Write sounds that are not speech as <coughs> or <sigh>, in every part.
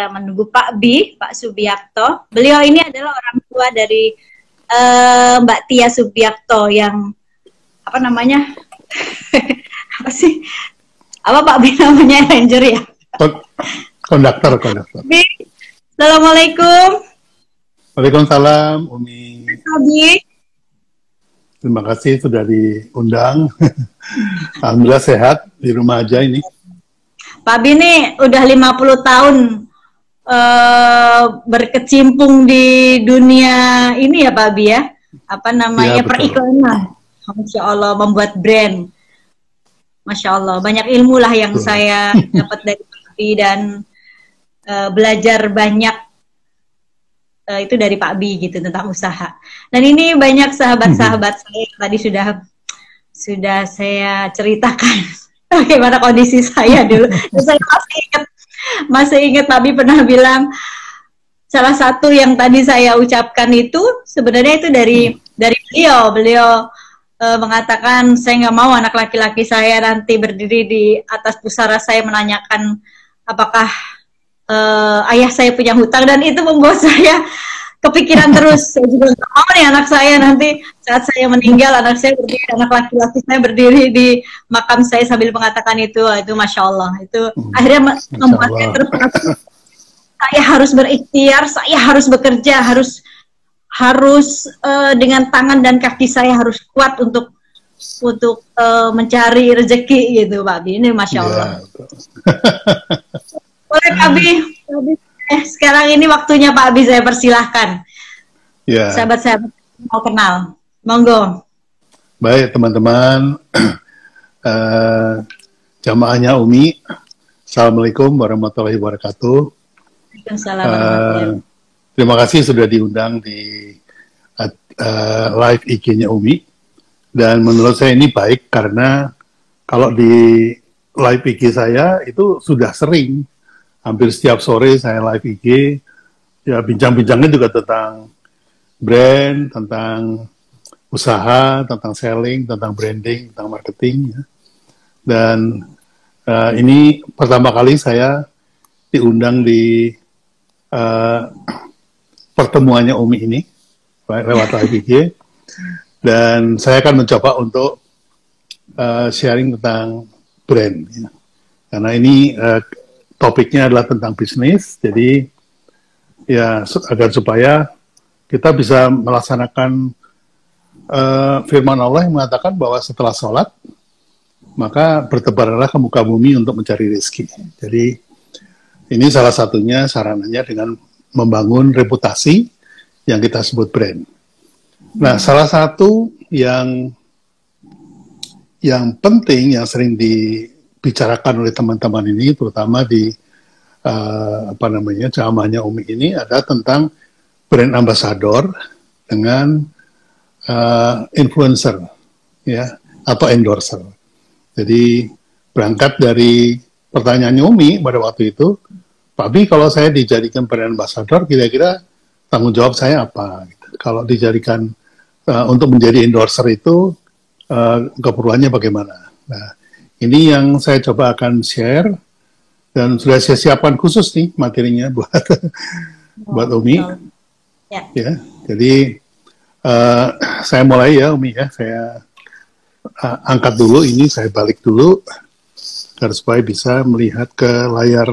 kita menunggu Pak B, Pak Subiakto. Beliau ini adalah orang tua dari uh, Mbak Tia Subiakto yang apa namanya? <laughs> apa sih? Apa Pak B namanya <laughs> Ranger ya? Konduktor, konduktor. B, Assalamualaikum. Waalaikumsalam, Umi. Pak B. Terima kasih sudah diundang. <laughs> Alhamdulillah sehat di rumah aja ini. Pak Bini udah 50 tahun uh, berkecimpung di dunia ini ya Pak Bi ya. Apa namanya ya, periklanan. Masya Allah membuat brand. Masya Allah banyak ilmu lah yang betul. saya <laughs> dapat dari Pak Bi dan uh, belajar banyak uh, itu dari Pak Bi gitu tentang usaha. Dan ini banyak sahabat-sahabat hmm. saya tadi sudah sudah saya ceritakan <laughs> bagaimana kondisi saya dulu. Dan saya masih ingat masih ingat Pak Bi pernah bilang salah satu yang tadi saya ucapkan itu sebenarnya itu dari hmm. dari beliau. Beliau uh, mengatakan saya nggak mau anak laki-laki saya nanti berdiri di atas pusara saya menanyakan apakah uh, ayah saya punya hutang dan itu membuat <laughs> saya kepikiran terus. Saya juga nggak mau nih anak saya nanti saat saya meninggal anak saya berdiri anak laki-laki saya berdiri di makam saya sambil mengatakan itu. Itu masya Allah. Itu hmm, akhirnya membuat saya terus saya harus berikhtiar saya harus bekerja harus harus uh, dengan tangan dan kaki saya harus kuat untuk untuk uh, mencari rezeki gitu Pak Bi ini masya Allah. Ya, Boleh Pak Bi, <laughs> eh, sekarang ini waktunya Pak Bi saya persilahkan. Ya. Sahabat-sahabat mau kenal, monggo. Baik teman-teman, uh, <clears throat> jamaahnya Umi, Assalamualaikum warahmatullahi wabarakatuh. Uh, terima kasih sudah diundang di uh, live IG-nya Umi. Dan menurut saya ini baik karena kalau di live IG saya itu sudah sering hampir setiap sore saya live IG ya bincang-bincangnya juga tentang brand, tentang usaha, tentang selling, tentang branding, tentang marketing. Ya. Dan uh, ini pertama kali saya diundang di uh, pertemuannya Umi ini lewat live IG. Dan saya akan mencoba untuk uh, sharing tentang brand. Ya. Karena ini uh, topiknya adalah tentang bisnis, jadi ya agar supaya kita bisa melaksanakan uh, firman Allah yang mengatakan bahwa setelah sholat maka bertebarlah ke muka bumi untuk mencari rezeki. Jadi ini salah satunya sarananya dengan membangun reputasi yang kita sebut brand. Nah, salah satu yang yang penting yang sering di dibicarakan oleh teman-teman ini, terutama di uh, apa namanya ceramahnya Umi ini ada tentang brand ambassador dengan uh, influencer, ya atau endorser. Jadi berangkat dari pertanyaannya Umi pada waktu itu, Pak kalau saya dijadikan brand ambassador, kira-kira tanggung jawab saya apa? Gitu. Kalau dijadikan uh, untuk menjadi endorser itu uh, keperluannya bagaimana? Nah, ini yang saya coba akan share dan sudah saya siapkan khusus nih materinya <laughs> buat oh, buat Umi. Ya. ya. Jadi uh, saya mulai ya Umi ya. Saya uh, angkat dulu ini, saya balik dulu agar supaya bisa melihat ke layar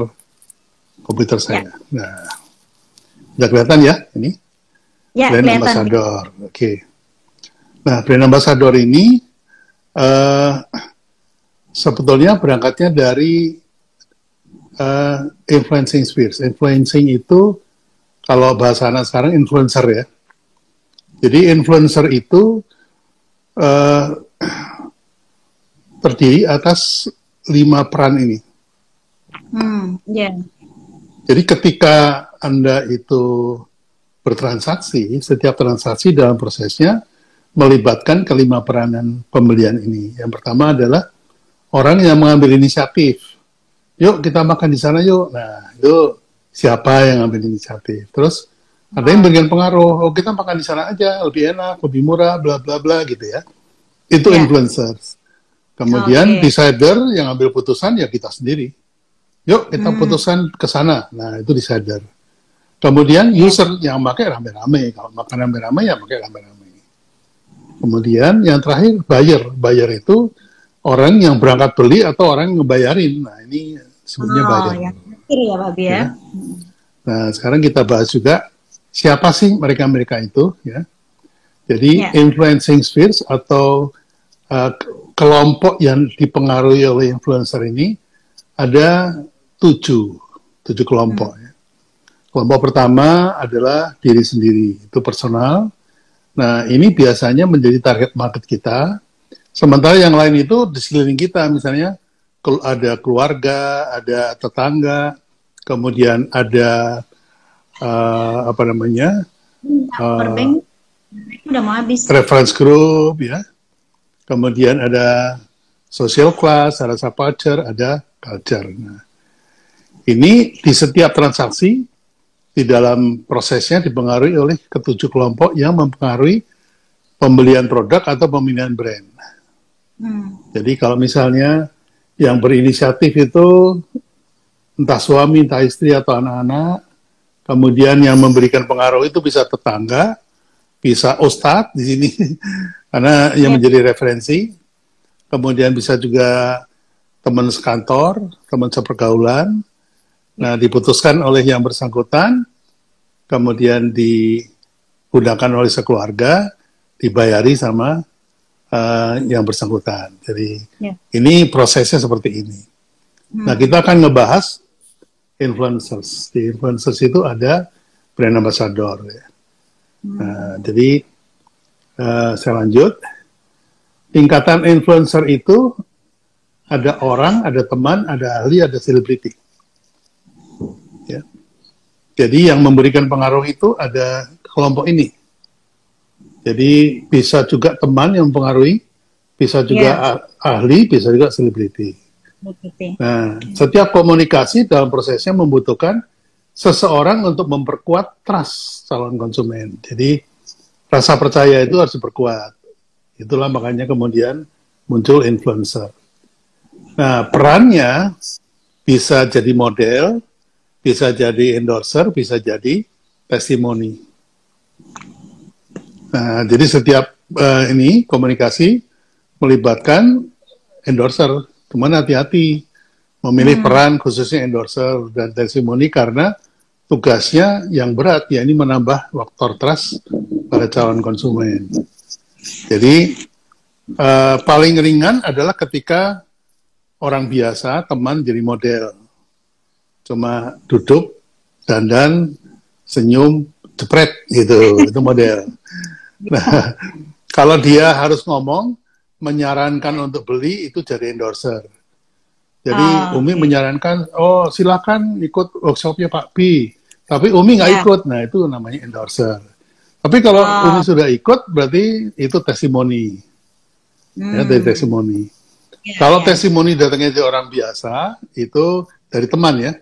komputer saya. Ya. Nah, sudah kelihatan ya ini? Ya, brand kelihatan. ambassador. Oke. Okay. Nah, brand ambassador ini uh, sebetulnya berangkatnya dari uh, influencing spheres. Influencing itu kalau bahasa anak sekarang influencer ya. Jadi influencer itu uh, terdiri atas lima peran ini. Hmm, yeah. Jadi ketika anda itu bertransaksi, setiap transaksi dalam prosesnya melibatkan kelima peranan pembelian ini. Yang pertama adalah orang yang mengambil inisiatif. Yuk kita makan di sana yuk. Nah, itu siapa yang ambil inisiatif. Terus ada yang bagian pengaruh. Oh, kita makan di sana aja, lebih enak, lebih murah, bla bla bla gitu ya. Itu yeah. influencers. Kemudian okay. decider yang ambil putusan ya kita sendiri. Yuk kita hmm. putuskan ke sana. Nah itu disadar. Kemudian user yang pakai rame-rame. Kalau makan rame-rame ya pakai rame-rame. Kemudian yang terakhir buyer. Buyer itu orang yang berangkat beli atau orang yang ngebayarin. Nah ini sebenarnya oh. Yang ya Pak ya. ya. Nah sekarang kita bahas juga siapa sih mereka-mereka itu ya. Jadi yeah. influencing spheres atau uh, kelompok yang dipengaruhi oleh influencer ini ada tujuh, tujuh kelompok. Hmm. Ya. Kelompok pertama adalah diri sendiri, itu personal. Nah ini biasanya menjadi target market kita. Sementara yang lain itu di sekeliling kita, misalnya ada keluarga, ada tetangga, kemudian ada uh, apa namanya? Uh, udah mau habis. Reference group ya. Kemudian ada social class, ada subculture, ada culture. Nah, ini di setiap transaksi di dalam prosesnya dipengaruhi oleh ketujuh kelompok yang mempengaruhi pembelian produk atau pemilihan brand. Hmm. Jadi kalau misalnya yang berinisiatif itu entah suami, entah istri atau anak-anak, kemudian yang memberikan pengaruh itu bisa tetangga, bisa ustadz di sini <laughs> karena yang ya. menjadi referensi. Kemudian bisa juga teman sekantor, teman sepergaulan. Nah, diputuskan oleh yang bersangkutan, kemudian digunakan oleh sekeluarga, dibayari sama uh, yang bersangkutan. Jadi ya. ini prosesnya seperti ini. Hmm. Nah, kita akan ngebahas influencers. Di influencers itu ada brand ambassador ya. Nah, jadi uh, saya lanjut. Tingkatan influencer itu ada orang, ada teman, ada ahli, ada selebriti. Ya. Jadi yang memberikan pengaruh itu ada kelompok ini. Jadi bisa juga teman yang mempengaruhi, bisa juga yeah. ahli, bisa juga selebriti. Nah, setiap komunikasi dalam prosesnya membutuhkan seseorang untuk memperkuat trust calon konsumen. Jadi rasa percaya itu harus diperkuat. Itulah makanya kemudian muncul influencer. Nah, perannya bisa jadi model, bisa jadi endorser, bisa jadi testimoni. Nah, jadi setiap uh, ini komunikasi melibatkan endorser. Teman hati-hati memilih hmm. peran khususnya endorser dan testimoni karena tugasnya yang berat, ya ini menambah faktor trust pada calon konsumen. Jadi uh, paling ringan adalah ketika orang biasa, teman jadi model. Cuma duduk, dandan, senyum, jepret gitu, <laughs> itu model. Nah, <laughs> kalau dia harus ngomong, menyarankan untuk beli, itu jadi endorser. Jadi oh, Umi okay. menyarankan, oh silakan ikut workshopnya Pak B. Tapi Umi nggak yeah. ikut, nah itu namanya endorser. Tapi kalau oh. Umi sudah ikut, berarti itu testimoni. Hmm. Ya, dari testimoni. Yeah, kalau yeah. testimoni datangnya dari orang biasa, itu dari teman ya.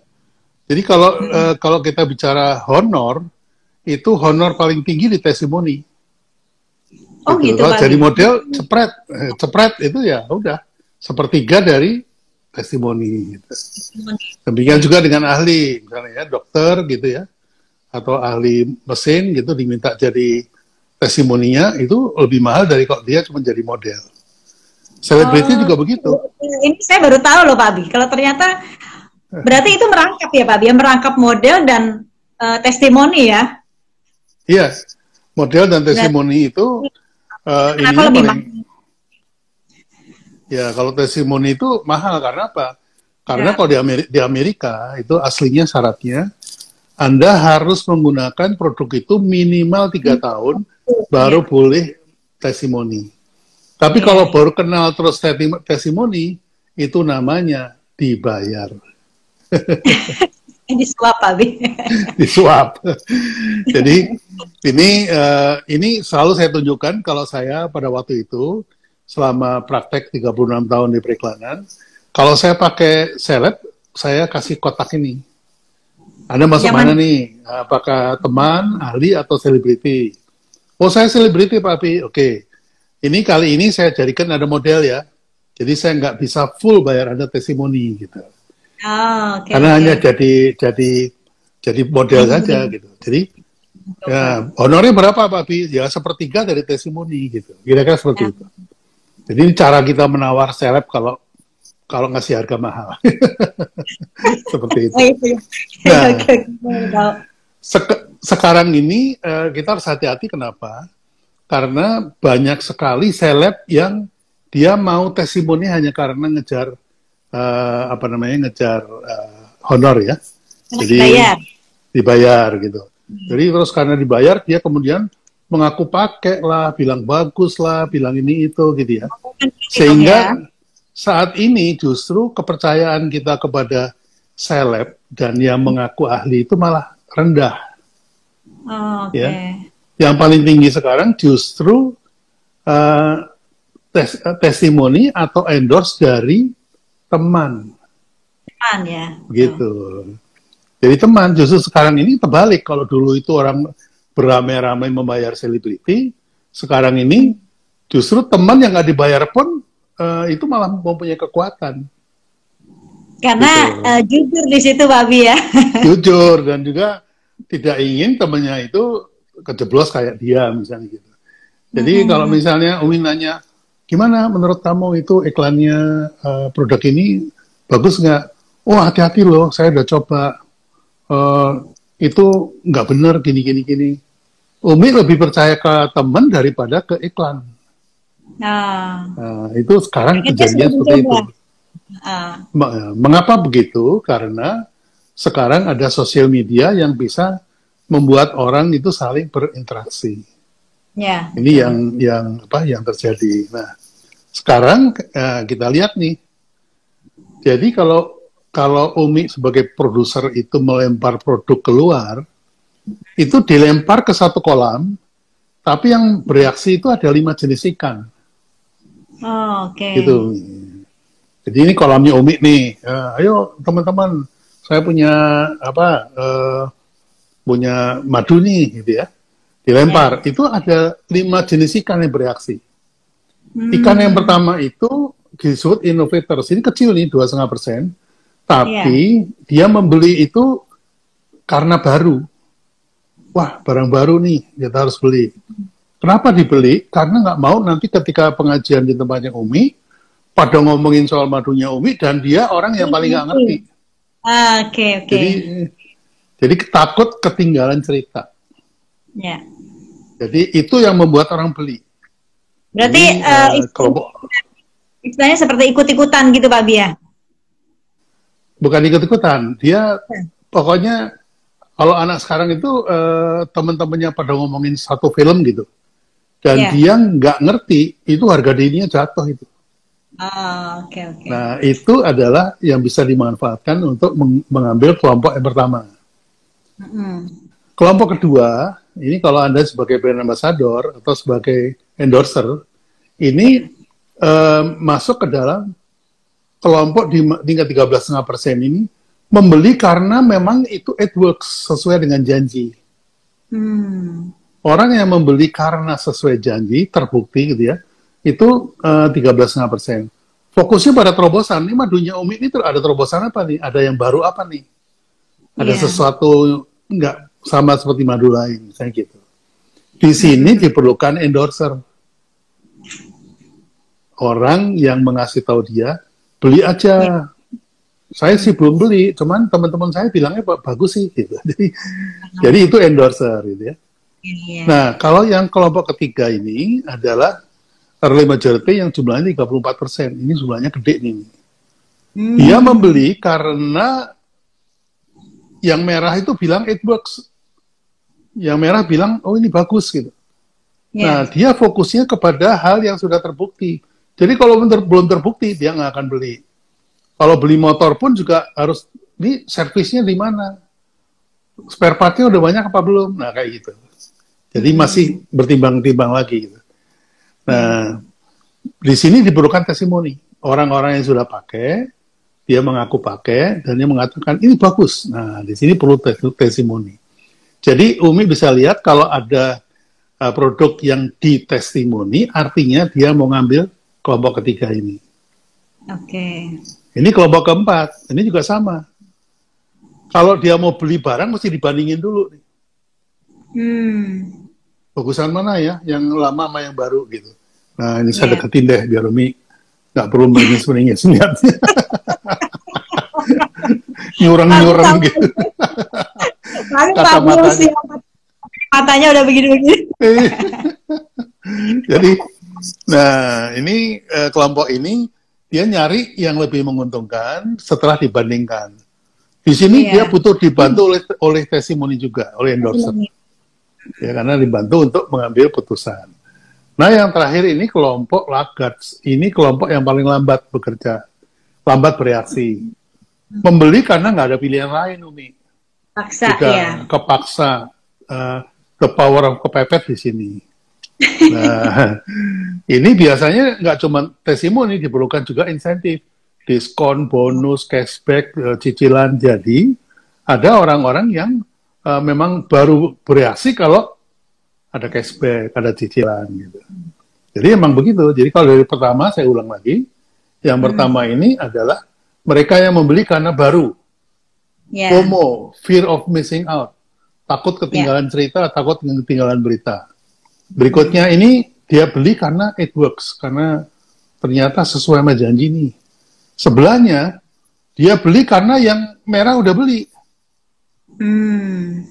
Jadi kalau hmm. uh, kalau kita bicara honor, itu honor paling tinggi di testimoni. Oh gitu. gitu kalau jadi model cepret, eh, cepret itu ya udah sepertiga dari testimoni. Gitu. Demikian juga dengan ahli, misalnya ya dokter gitu ya, atau ahli mesin gitu diminta jadi testimoninya itu lebih mahal dari kalau dia cuma jadi model. Selebriti oh, juga begitu. Ini saya baru tahu loh Pak Abi. Kalau ternyata berarti itu merangkap ya Pak Abi, ya merangkap model dan uh, testimoni ya? Iya, model dan testimoni itu uh, ini paling Ya, kalau testimoni itu mahal karena apa? Karena ya. kalau di Amerika, di Amerika itu aslinya syaratnya Anda harus menggunakan produk itu minimal tiga hmm. tahun baru ya. boleh testimoni. Tapi ya. kalau baru kenal terus testimoni itu namanya dibayar. <laughs> disuap Abi. disuap. Jadi ini uh, ini selalu saya tunjukkan kalau saya pada waktu itu selama praktek 36 tahun di periklanan. Kalau saya pakai seleb, saya kasih kotak ini. Anda masuk mana nih? Apakah teman, ahli, atau selebriti? Oh, saya selebriti, Pak. Oke. Ini kali ini saya jadikan ada model ya. Jadi saya nggak bisa full bayar Anda testimoni gitu. Oh, okay, Karena okay. hanya jadi jadi jadi model hmm. saja gitu. Jadi ya honornya berapa Pak Bi? Ya sepertiga dari testimoni gitu. Kira-kira seperti ya. itu. Jadi cara kita menawar seleb kalau kalau ngasih harga mahal. <laughs> seperti itu. Oh, nah, <laughs> sek sekarang ini uh, kita harus hati-hati kenapa? Karena banyak sekali seleb yang dia mau testimoni hanya karena ngejar uh, apa namanya ngejar uh, honor ya. Jadi dibayar, dibayar gitu. Hmm. Jadi terus karena dibayar dia kemudian mengaku pakai lah, bilang bagus lah, bilang ini itu gitu ya. Sehingga ya. saat ini justru kepercayaan kita kepada seleb dan yang mengaku ahli itu malah rendah. Oh, okay. Ya. Yang paling tinggi sekarang justru uh, tes, uh, testimoni atau endorse dari teman. Teman ya. Gitu. Jadi teman justru sekarang ini terbalik kalau dulu itu orang beramai-ramai membayar selebriti, sekarang ini justru teman yang nggak dibayar pun uh, itu malah mempunyai kekuatan. Karena gitu. uh, jujur di situ, Pak Bi ya. <laughs> jujur dan juga tidak ingin temannya itu kejeblos kayak dia misalnya gitu. Jadi hmm. kalau misalnya Umi nanya, gimana menurut kamu itu iklannya uh, produk ini bagus nggak? Oh hati-hati loh, saya udah coba. Uh, itu nggak benar gini gini gini. Umi lebih percaya ke teman daripada ke iklan. Nah, nah itu sekarang kejadian seperti itu. Uh. Mengapa begitu? Karena sekarang ada sosial media yang bisa membuat orang itu saling berinteraksi. Ya. Ini yang yang apa yang terjadi. Nah, sekarang uh, kita lihat nih. Jadi kalau kalau Umi sebagai produser itu melempar produk keluar, itu dilempar ke satu kolam, tapi yang bereaksi itu ada lima jenis ikan. Oh, Oke. Okay. Gitu. Jadi ini kolamnya Umi nih. Uh, ayo teman-teman, saya punya apa? Uh, punya madu nih, gitu ya. Dilempar. Yeah. Itu ada lima jenis ikan yang bereaksi. Hmm. Ikan yang pertama itu disebut innovators. Ini kecil nih, dua setengah persen. Tapi yeah. dia membeli itu karena baru. Wah, barang baru nih, kita harus beli. Kenapa dibeli? Karena nggak mau nanti ketika pengajian di tempatnya Umi, pada ngomongin soal madunya Umi dan dia orang yang paling nggak ngerti. Ah, oke oke. Jadi jadi takut ketinggalan cerita. Ya. Jadi itu yang membuat orang beli. Berarti Ini, uh, uh, kelompok istilahnya seperti ikut-ikutan gitu Pak Bia? Bukan ikut-ikutan, dia hmm. pokoknya kalau anak sekarang itu uh, teman-temannya pada ngomongin satu film gitu, dan yeah. dia nggak ngerti itu harga dirinya jatuh itu. Ah, oke okay, oke. Okay. Nah, itu adalah yang bisa dimanfaatkan untuk meng mengambil kelompok yang pertama. Mm -hmm. Kelompok kedua, ini kalau Anda sebagai brand ambassador atau sebagai endorser, ini uh, masuk ke dalam kelompok di tingkat 13,5 persen ini membeli karena memang itu it works sesuai dengan janji. Hmm. Orang yang membeli karena sesuai janji terbukti gitu ya, itu eh, 13,5 persen. Fokusnya pada terobosan. Ini madunya Umi ini ada terobosan apa nih? Ada yang baru apa nih? Ada yeah. sesuatu nggak sama seperti madu lain, saya gitu. Di sini diperlukan endorser. Orang yang mengasih tahu dia, beli aja. Saya sih belum beli, cuman teman-teman saya bilangnya bagus sih. Gitu. <laughs> Jadi, uh-huh. jadi itu endorser gitu ya. Yeah. Nah, kalau yang kelompok ketiga ini adalah early majority yang jumlahnya 34 persen. Ini jumlahnya gede nih. Hmm. Dia membeli karena yang merah itu bilang it works. Yang merah bilang, oh ini bagus gitu. Yeah. Nah, dia fokusnya kepada hal yang sudah terbukti. Jadi kalau ter belum terbukti, dia nggak akan beli. Kalau beli motor pun juga harus, ini servisnya di mana? Spare partnya udah banyak apa belum? Nah, kayak gitu. Jadi masih bertimbang-timbang lagi gitu. Nah, di sini diperlukan testimoni. Orang-orang yang sudah pakai, dia mengaku pakai, dan dia mengatakan, ini bagus. Nah, di sini perlu testimoni. Jadi, Umi bisa lihat kalau ada uh, produk yang ditestimoni, artinya dia mau ngambil kelompok ketiga ini. Oke. Okay. Ini kelompok keempat, ini juga sama. Kalau dia mau beli barang mesti dibandingin dulu. Hmm. Bagusan mana ya, yang lama sama yang baru gitu. Nah ini yeah. saya iya. deketin deh biar Umi nggak perlu meringis-meringis niatnya. <laughs> Nyurang-nyurang gitu. <laughs> Kata matanya. matanya udah begini-begini. Jadi, nah ini eh, kelompok ini dia nyari yang lebih menguntungkan setelah dibandingkan. Di sini yeah. dia butuh dibantu oleh oleh testimoni juga, oleh endorser. Ya karena dibantu untuk mengambil putusan. Nah yang terakhir ini kelompok laggards. Ini kelompok yang paling lambat bekerja, lambat bereaksi. Membeli karena nggak ada pilihan lain, Umi. Paksa Juga ya. Kepaksa. Uh, the power of kepepet di sini. <laughs> Nah, ini biasanya nggak cuma testimoni, diperlukan juga insentif, diskon, bonus, cashback, eh, cicilan. Jadi ada orang-orang yang uh, memang baru bereaksi kalau ada cashback, ada cicilan gitu. Jadi emang begitu. Jadi kalau dari pertama saya ulang lagi, yang hmm. pertama ini adalah mereka yang membeli karena baru. Yeah. FOMO, fear of missing out, takut ketinggalan yeah. cerita, takut ketinggalan berita. Berikutnya ini dia beli karena it works, karena ternyata sesuai sama janji nih. Sebelahnya dia beli karena yang merah udah beli. Hmm.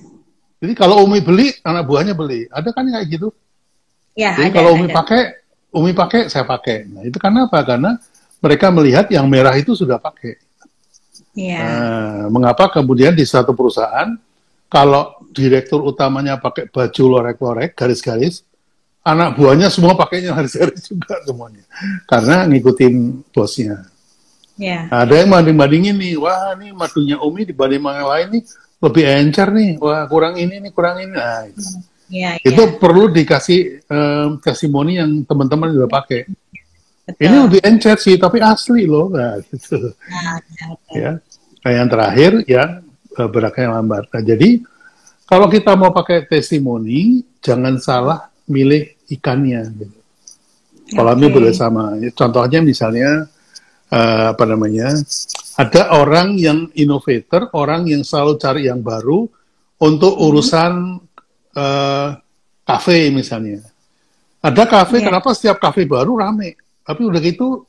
Jadi kalau Umi beli, anak buahnya beli. Ada kan kayak gitu? Ya, Jadi ada, kalau Umi ada. pakai, Umi pakai, saya pakai. Nah itu karena apa? Karena mereka melihat yang merah itu sudah pakai. Ya. Nah, mengapa kemudian di satu perusahaan kalau direktur utamanya pakai baju lorek-lorek, garis-garis, anak buahnya semua pakainya garis-garis juga semuanya. Karena ngikutin bosnya. Yeah. Ada yang banding-bandingin nih, wah ini madunya Umi dibanding yang lain nih lebih encer nih, wah kurang ini nih, kurang ini. Nah, itu. Yeah, itu yeah. perlu dikasih um, testimoni yang teman-teman udah pakai. Betul. Ini lebih encer sih, tapi asli loh, nah, gitu. Nah, ya. Nah, yang terakhir yang uh, beraknya lambat. Nah, jadi kalau kita mau pakai testimoni, jangan salah milih ikannya. Gitu. Kolamnya okay. boleh sama. Contohnya misalnya uh, apa namanya? Ada orang yang innovator, orang yang selalu cari yang baru untuk hmm. urusan uh, kafe misalnya. Ada kafe, yeah. kenapa setiap kafe baru rame? Tapi udah gitu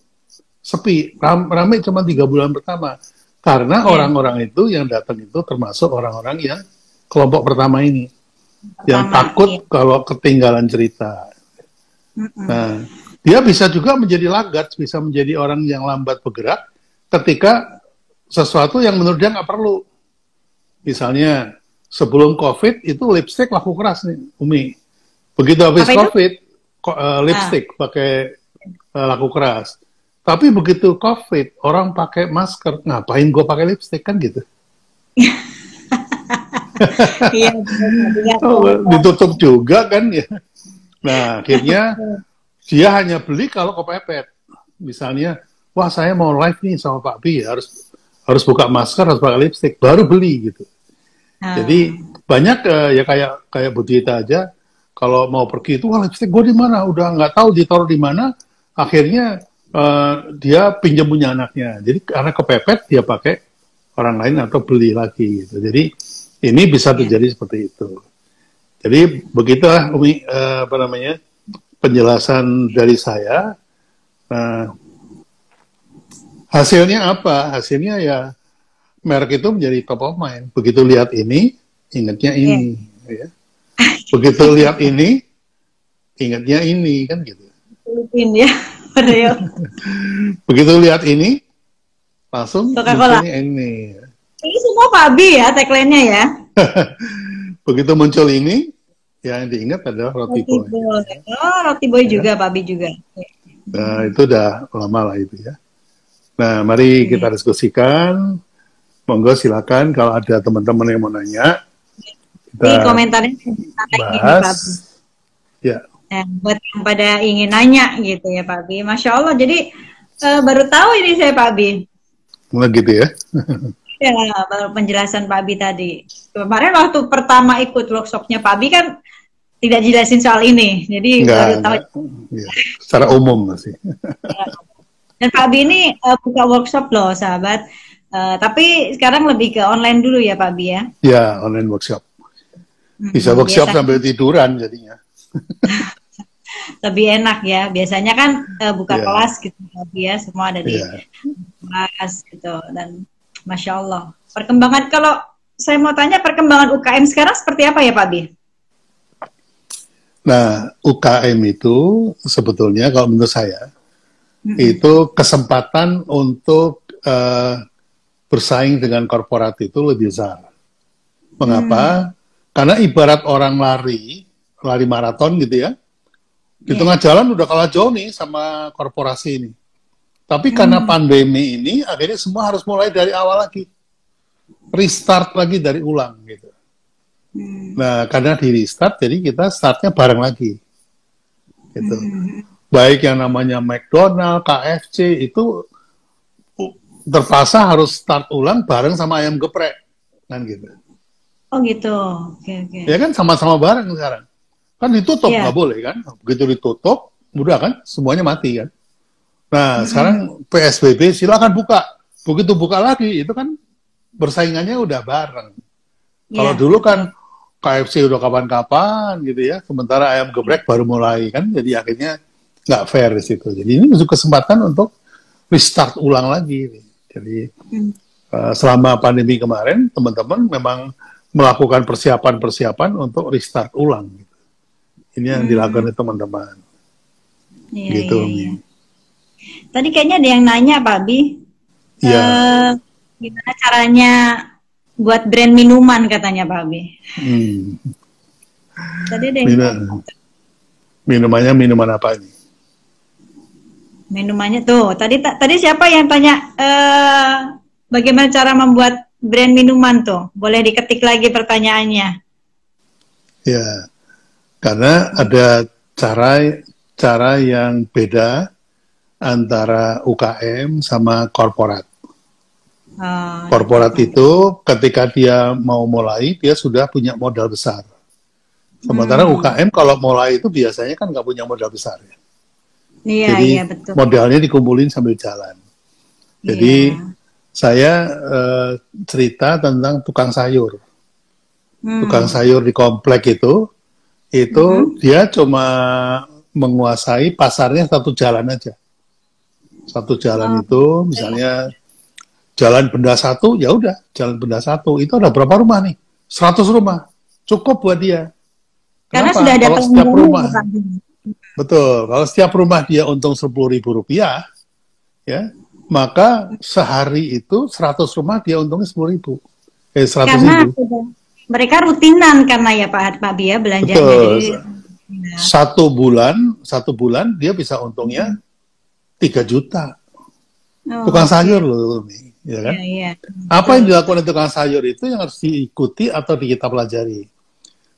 sepi, rame cuma tiga bulan pertama. Karena iya. orang-orang yeah. itu yang datang itu termasuk orang-orang yang kelompok pertama ini pertama, yang takut iya. kalau ketinggalan cerita. Mm-mm. Nah, dia bisa juga menjadi lagat, bisa menjadi orang yang lambat bergerak ketika sesuatu yang menurut dia nggak perlu. Misalnya sebelum COVID itu lipstick laku keras nih, Umi. Begitu habis COVID, uh, lipstick ah. pakai laku keras. Tapi begitu COVID, orang pakai masker, ngapain gue pakai lipstick kan gitu? <laughs> iya, oh, ditutup juga kan ya. Nah, <laughs> akhirnya dia hanya beli kalau kepepet. Misalnya, wah saya mau live nih sama Pak Bi, harus harus buka masker, harus pakai lipstick, baru beli gitu. Hmm. Jadi banyak uh, ya kayak kayak Budita aja, kalau mau pergi itu wah lipstick gue di mana, udah nggak tahu ditaruh di mana, akhirnya uh, dia pinjam punya anaknya. Jadi karena kepepet dia pakai orang lain atau beli lagi gitu. Jadi ini bisa iya. terjadi seperti itu. Jadi begitulah Umi uh, apa namanya penjelasan dari saya. Nah, hasilnya apa? Hasilnya ya merek itu menjadi top of mind. Begitu lihat ini, ingatnya ini. Yeah. Ya. Begitu lihat ini, ingatnya ini kan gitu. Filipin ya, <laughs> Begitu lihat ini, langsung ini. Ini semua Pak Abi ya tagline-nya ya. <laughs> Begitu muncul ini, ya yang diingat adalah roti, roti boy. boy. Oh, roti boy ya. juga, Pak Abi juga. Nah, itu udah lama lah itu ya. Nah, mari kita diskusikan. Monggo silakan kalau ada teman-teman yang mau nanya. Kita Di komentarnya bahas. Ini, ya. Nah, buat yang pada ingin nanya gitu ya Pak Abi. Masya Allah, jadi uh, baru tahu ini saya Pak Abi. Mulai gitu ya. Ya, penjelasan Pak Abi tadi. Kemarin waktu pertama ikut workshopnya Pak Abi kan tidak jelasin soal ini, jadi enggak, baru tahu. Ya, secara umum masih. Dan Pak Abi ini uh, buka workshop loh, sahabat. Uh, tapi sekarang lebih ke online dulu ya Pak Abi ya? Ya, online workshop. Bisa hmm, workshop biasa. sambil tiduran jadinya. <laughs> lebih enak ya. Biasanya kan uh, buka yeah. kelas gitu ya, semua ada di yeah. kelas gitu. Dan Masya Allah. Perkembangan, kalau saya mau tanya perkembangan UKM sekarang seperti apa ya Pak Abi? Nah, UKM itu sebetulnya kalau menurut saya hmm. itu kesempatan untuk uh, bersaing dengan korporat itu lebih besar. Mengapa? Hmm. Karena ibarat orang lari, lari maraton gitu ya, di yeah. tengah jalan udah kalah jauh nih sama korporasi ini. Tapi hmm. karena pandemi ini, akhirnya semua harus mulai dari awal lagi, restart lagi dari ulang gitu. Hmm. Nah, karena di restart, jadi kita startnya bareng lagi. Gitu. Hmm. Baik yang namanya McDonald, KFC, itu terpaksa harus start ulang bareng sama ayam geprek. Kan gitu. Oh gitu, oke okay, oke. Okay. Ya kan sama-sama bareng sekarang. Kan ditutup, yeah. nggak boleh kan. Begitu ditutup, udah kan, semuanya mati kan. Nah, hmm. sekarang PSBB silakan buka. Begitu buka lagi, itu kan bersaingannya udah bareng. Yeah. Kalau dulu kan KFC udah kapan-kapan gitu ya, sementara ayam geprek baru mulai kan, jadi akhirnya nggak fair di situ. Jadi ini masuk kesempatan untuk restart ulang lagi. Jadi hmm. uh, selama pandemi kemarin, teman-teman memang melakukan persiapan-persiapan untuk restart ulang. Ini yang hmm. dilakukan teman-teman. Iya, gitu. Iya. Tadi kayaknya ada yang nanya, Pak Bi. Iya. Uh, gimana caranya buat brand minuman katanya Pak Abi. Hmm. Tadi ada yang Minum, minumannya minuman apa ini? Minumannya tuh. Tadi tadi siapa yang tanya uh, bagaimana cara membuat brand minuman tuh? Boleh diketik lagi pertanyaannya. Ya. Karena ada cara cara yang beda antara UKM sama korporat. Ah, Korporat itu ketika dia mau mulai, dia sudah punya modal besar. Sementara hmm. UKM kalau mulai itu biasanya kan nggak punya modal besar ya. Iya, Jadi iya, betul. modalnya dikumpulin sambil jalan. Jadi iya. saya uh, cerita tentang tukang sayur. Hmm. Tukang sayur di komplek itu, itu hmm. dia cuma menguasai pasarnya satu jalan aja. Satu jalan oh. itu misalnya Jalan benda satu, ya udah, jalan benda satu. Itu ada berapa rumah nih? 100 rumah. Cukup buat dia. Karena sudah ada kalau setiap rumah, Betul. Kalau setiap rumah dia untung sepuluh ribu rupiah, ya, maka sehari itu 100 rumah dia untungnya sepuluh ribu. Eh, 100 karena ribu. Mereka rutinan karena ya Pak Pak Bia belanjanya. Betul. Jadi, satu bulan, satu bulan dia bisa untungnya tiga juta. Oh, Tukang sayur loh, ya kan? Ya, ya. Apa yang dilakukan tukang sayur itu yang harus diikuti atau kita pelajari.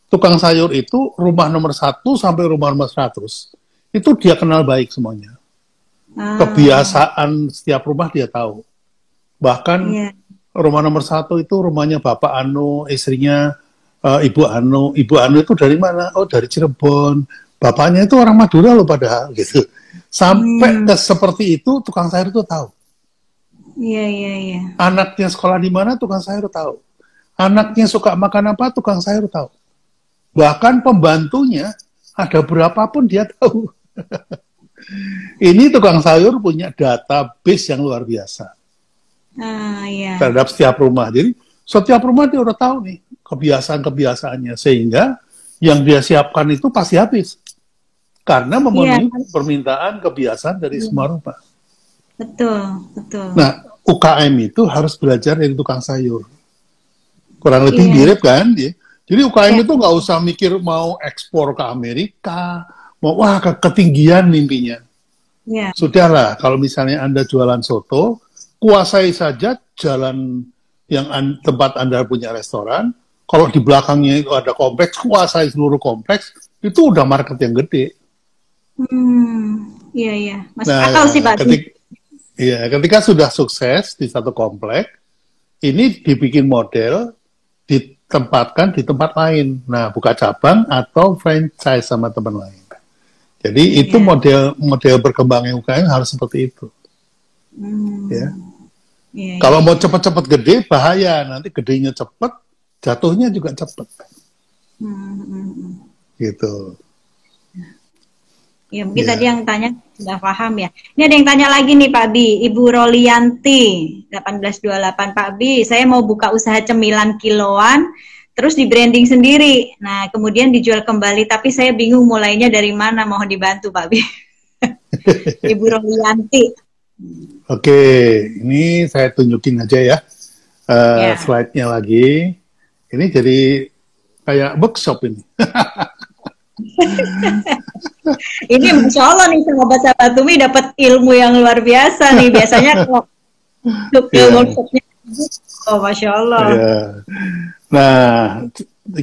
Tukang sayur itu rumah nomor satu sampai rumah nomor seratus itu dia kenal baik semuanya. Ah. Kebiasaan setiap rumah dia tahu. Bahkan ya. Rumah nomor satu itu rumahnya Bapak Anu, istrinya uh, Ibu Anu. Ibu Anu itu dari mana? Oh dari Cirebon. Bapaknya itu orang Madura loh padahal <laughs> gitu. Sampai hmm. ke seperti itu tukang sayur itu tahu. Iya, iya, iya. Anaknya sekolah di mana tukang sayur tahu. Anaknya suka makan apa tukang sayur tahu. Bahkan pembantunya ada berapapun dia <laughs> tahu. Ini tukang sayur punya database yang luar biasa. Ah, iya. Terhadap setiap rumah. Jadi setiap rumah dia udah tahu nih kebiasaan-kebiasaannya sehingga yang dia siapkan itu pasti habis. Karena memenuhi iya. permintaan kebiasaan dari iya. semua rumah. Betul, betul. Nah, UKM itu harus belajar dari tukang sayur. Kurang lebih yeah. mirip kan? Ya. Jadi UKM yeah. itu nggak usah mikir mau ekspor ke Amerika, mau wah ke ketinggian mimpinya. Yeah. Sudahlah, kalau misalnya Anda jualan soto, kuasai saja jalan yang an, tempat Anda punya restoran. Kalau di belakangnya itu ada kompleks, kuasai seluruh kompleks, itu udah market yang gede. Hmm, iya iya, masuk nah, akal sih Pak. Ketik, Iya, ketika sudah sukses di satu komplek, ini dibikin model, ditempatkan di tempat lain. Nah, buka cabang atau franchise sama teman lain. Jadi itu yeah. model model berkembangnya UKM harus seperti itu. Hmm. Ya. Ya, Kalau ya. mau cepat-cepat gede bahaya nanti gedenya cepat, jatuhnya juga cepat. Hmm, hmm, hmm. Gitu. Ya mungkin ya. tadi yang tanya sudah paham ya. Ini ada yang tanya lagi nih Pak Bi, Ibu Rolianti 1828 Pak Bi, saya mau buka usaha cemilan kiloan terus di branding sendiri. Nah, kemudian dijual kembali tapi saya bingung mulainya dari mana, mohon dibantu Pak Bi. <laughs> Ibu Rolianti. Oke, ini saya tunjukin aja ya. Uh, ya. slide-nya lagi. Ini jadi kayak workshop ini. <laughs> ini Masya Allah nih sahabat sahabat Tumi dapat ilmu yang luar biasa nih. <laughs> Biasanya kalau untuk yeah. workshopnya Oh, Masya Allah. Yeah. Nah,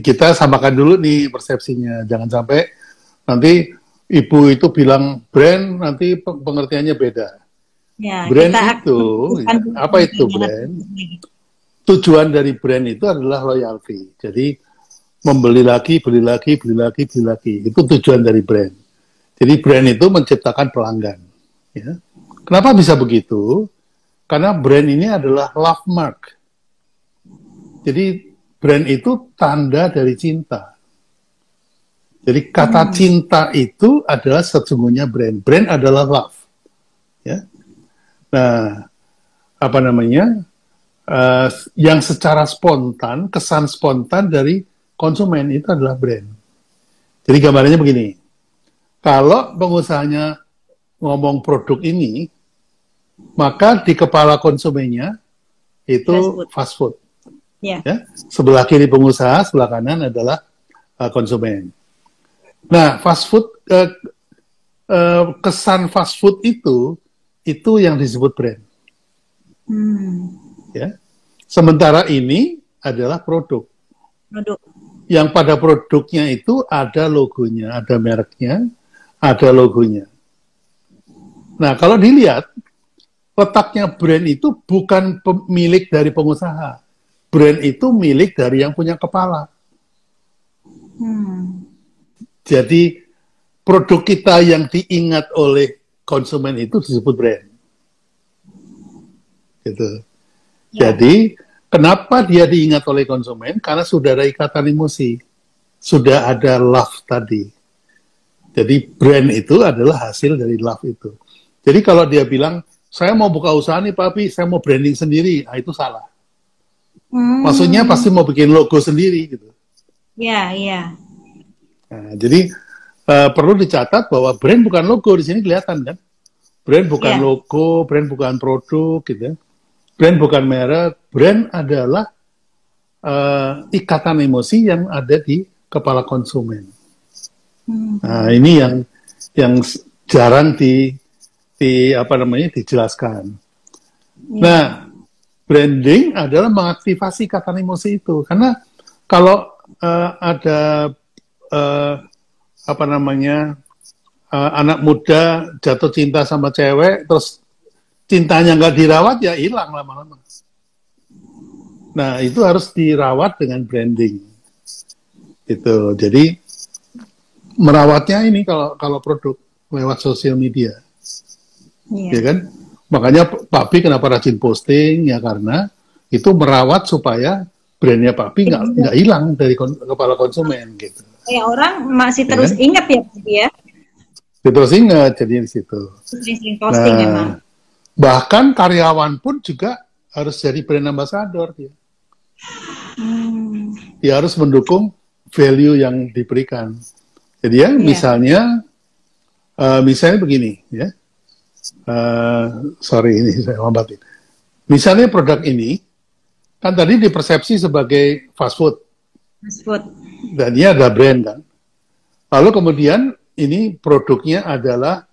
kita samakan dulu nih persepsinya. Jangan sampai nanti ibu itu bilang brand, nanti pengertiannya beda. Ya, brand itu, apa itu brand? Tujuan dari brand itu adalah loyalty. Jadi membeli lagi, beli lagi, beli lagi, beli lagi. Itu tujuan dari brand. Jadi brand itu menciptakan pelanggan. Ya. Kenapa bisa begitu? Karena brand ini adalah love mark. Jadi brand itu tanda dari cinta. Jadi kata hmm. cinta itu adalah sesungguhnya brand. Brand adalah love. Nah, apa namanya? Uh, yang secara spontan, kesan spontan dari konsumen itu adalah brand. Jadi gambarnya begini. Kalau pengusahanya ngomong produk ini, maka di kepala konsumennya itu fast food. Fast food. Yeah. Ya, sebelah kiri pengusaha, sebelah kanan adalah uh, konsumen. Nah, fast food uh, uh, kesan fast food itu itu yang disebut brand. Hmm. Ya. Sementara ini adalah produk. Produk. Yang pada produknya itu ada logonya, ada mereknya, ada logonya. Nah, kalau dilihat letaknya brand itu bukan milik dari pengusaha. Brand itu milik dari yang punya kepala. Hmm. Jadi produk kita yang diingat oleh konsumen itu disebut brand. Gitu. Ya. Jadi kenapa dia diingat oleh konsumen? Karena sudah ada ikatan emosi, sudah ada love tadi. Jadi brand itu adalah hasil dari love itu. Jadi kalau dia bilang saya mau buka usaha nih papi, saya mau branding sendiri, nah itu salah. Hmm. Maksudnya pasti mau bikin logo sendiri gitu. Iya, iya. Nah, jadi uh, perlu dicatat bahwa brand bukan logo di sini kelihatan kan? Brand bukan yeah. logo, brand bukan produk gitu ya. Brand bukan merek, brand adalah uh, ikatan emosi yang ada di kepala konsumen. Hmm. Nah, ini yang yang jarang di di apa namanya dijelaskan. Ya. Nah, branding adalah mengaktifasi kata emosi itu karena kalau uh, ada uh, apa namanya uh, anak muda jatuh cinta sama cewek terus cintanya nggak dirawat ya hilang lama-lama. Nah itu harus dirawat dengan branding. Itu jadi merawatnya ini kalau kalau produk lewat sosial media. Yeah. Ya kan? Makanya Pak Pi kenapa rajin posting ya karena itu merawat supaya brandnya Pak Pi nggak nggak hilang dari kon kepala konsumen gitu. Ya orang masih ya terus kan? ingat ya Pak ya. Terus ingat jadi di situ. Nah, emang. Bahkan karyawan pun juga harus jadi brand ambassador dia. Hmm. Dia harus mendukung value yang diberikan. Jadi ya, yeah. misalnya, uh, misalnya begini ya, uh, sorry ini <laughs> saya lambatin. Misalnya produk ini kan tadi dipersepsi sebagai fast food. Fast food. Dan dia ada brand kan. Lalu kemudian ini produknya adalah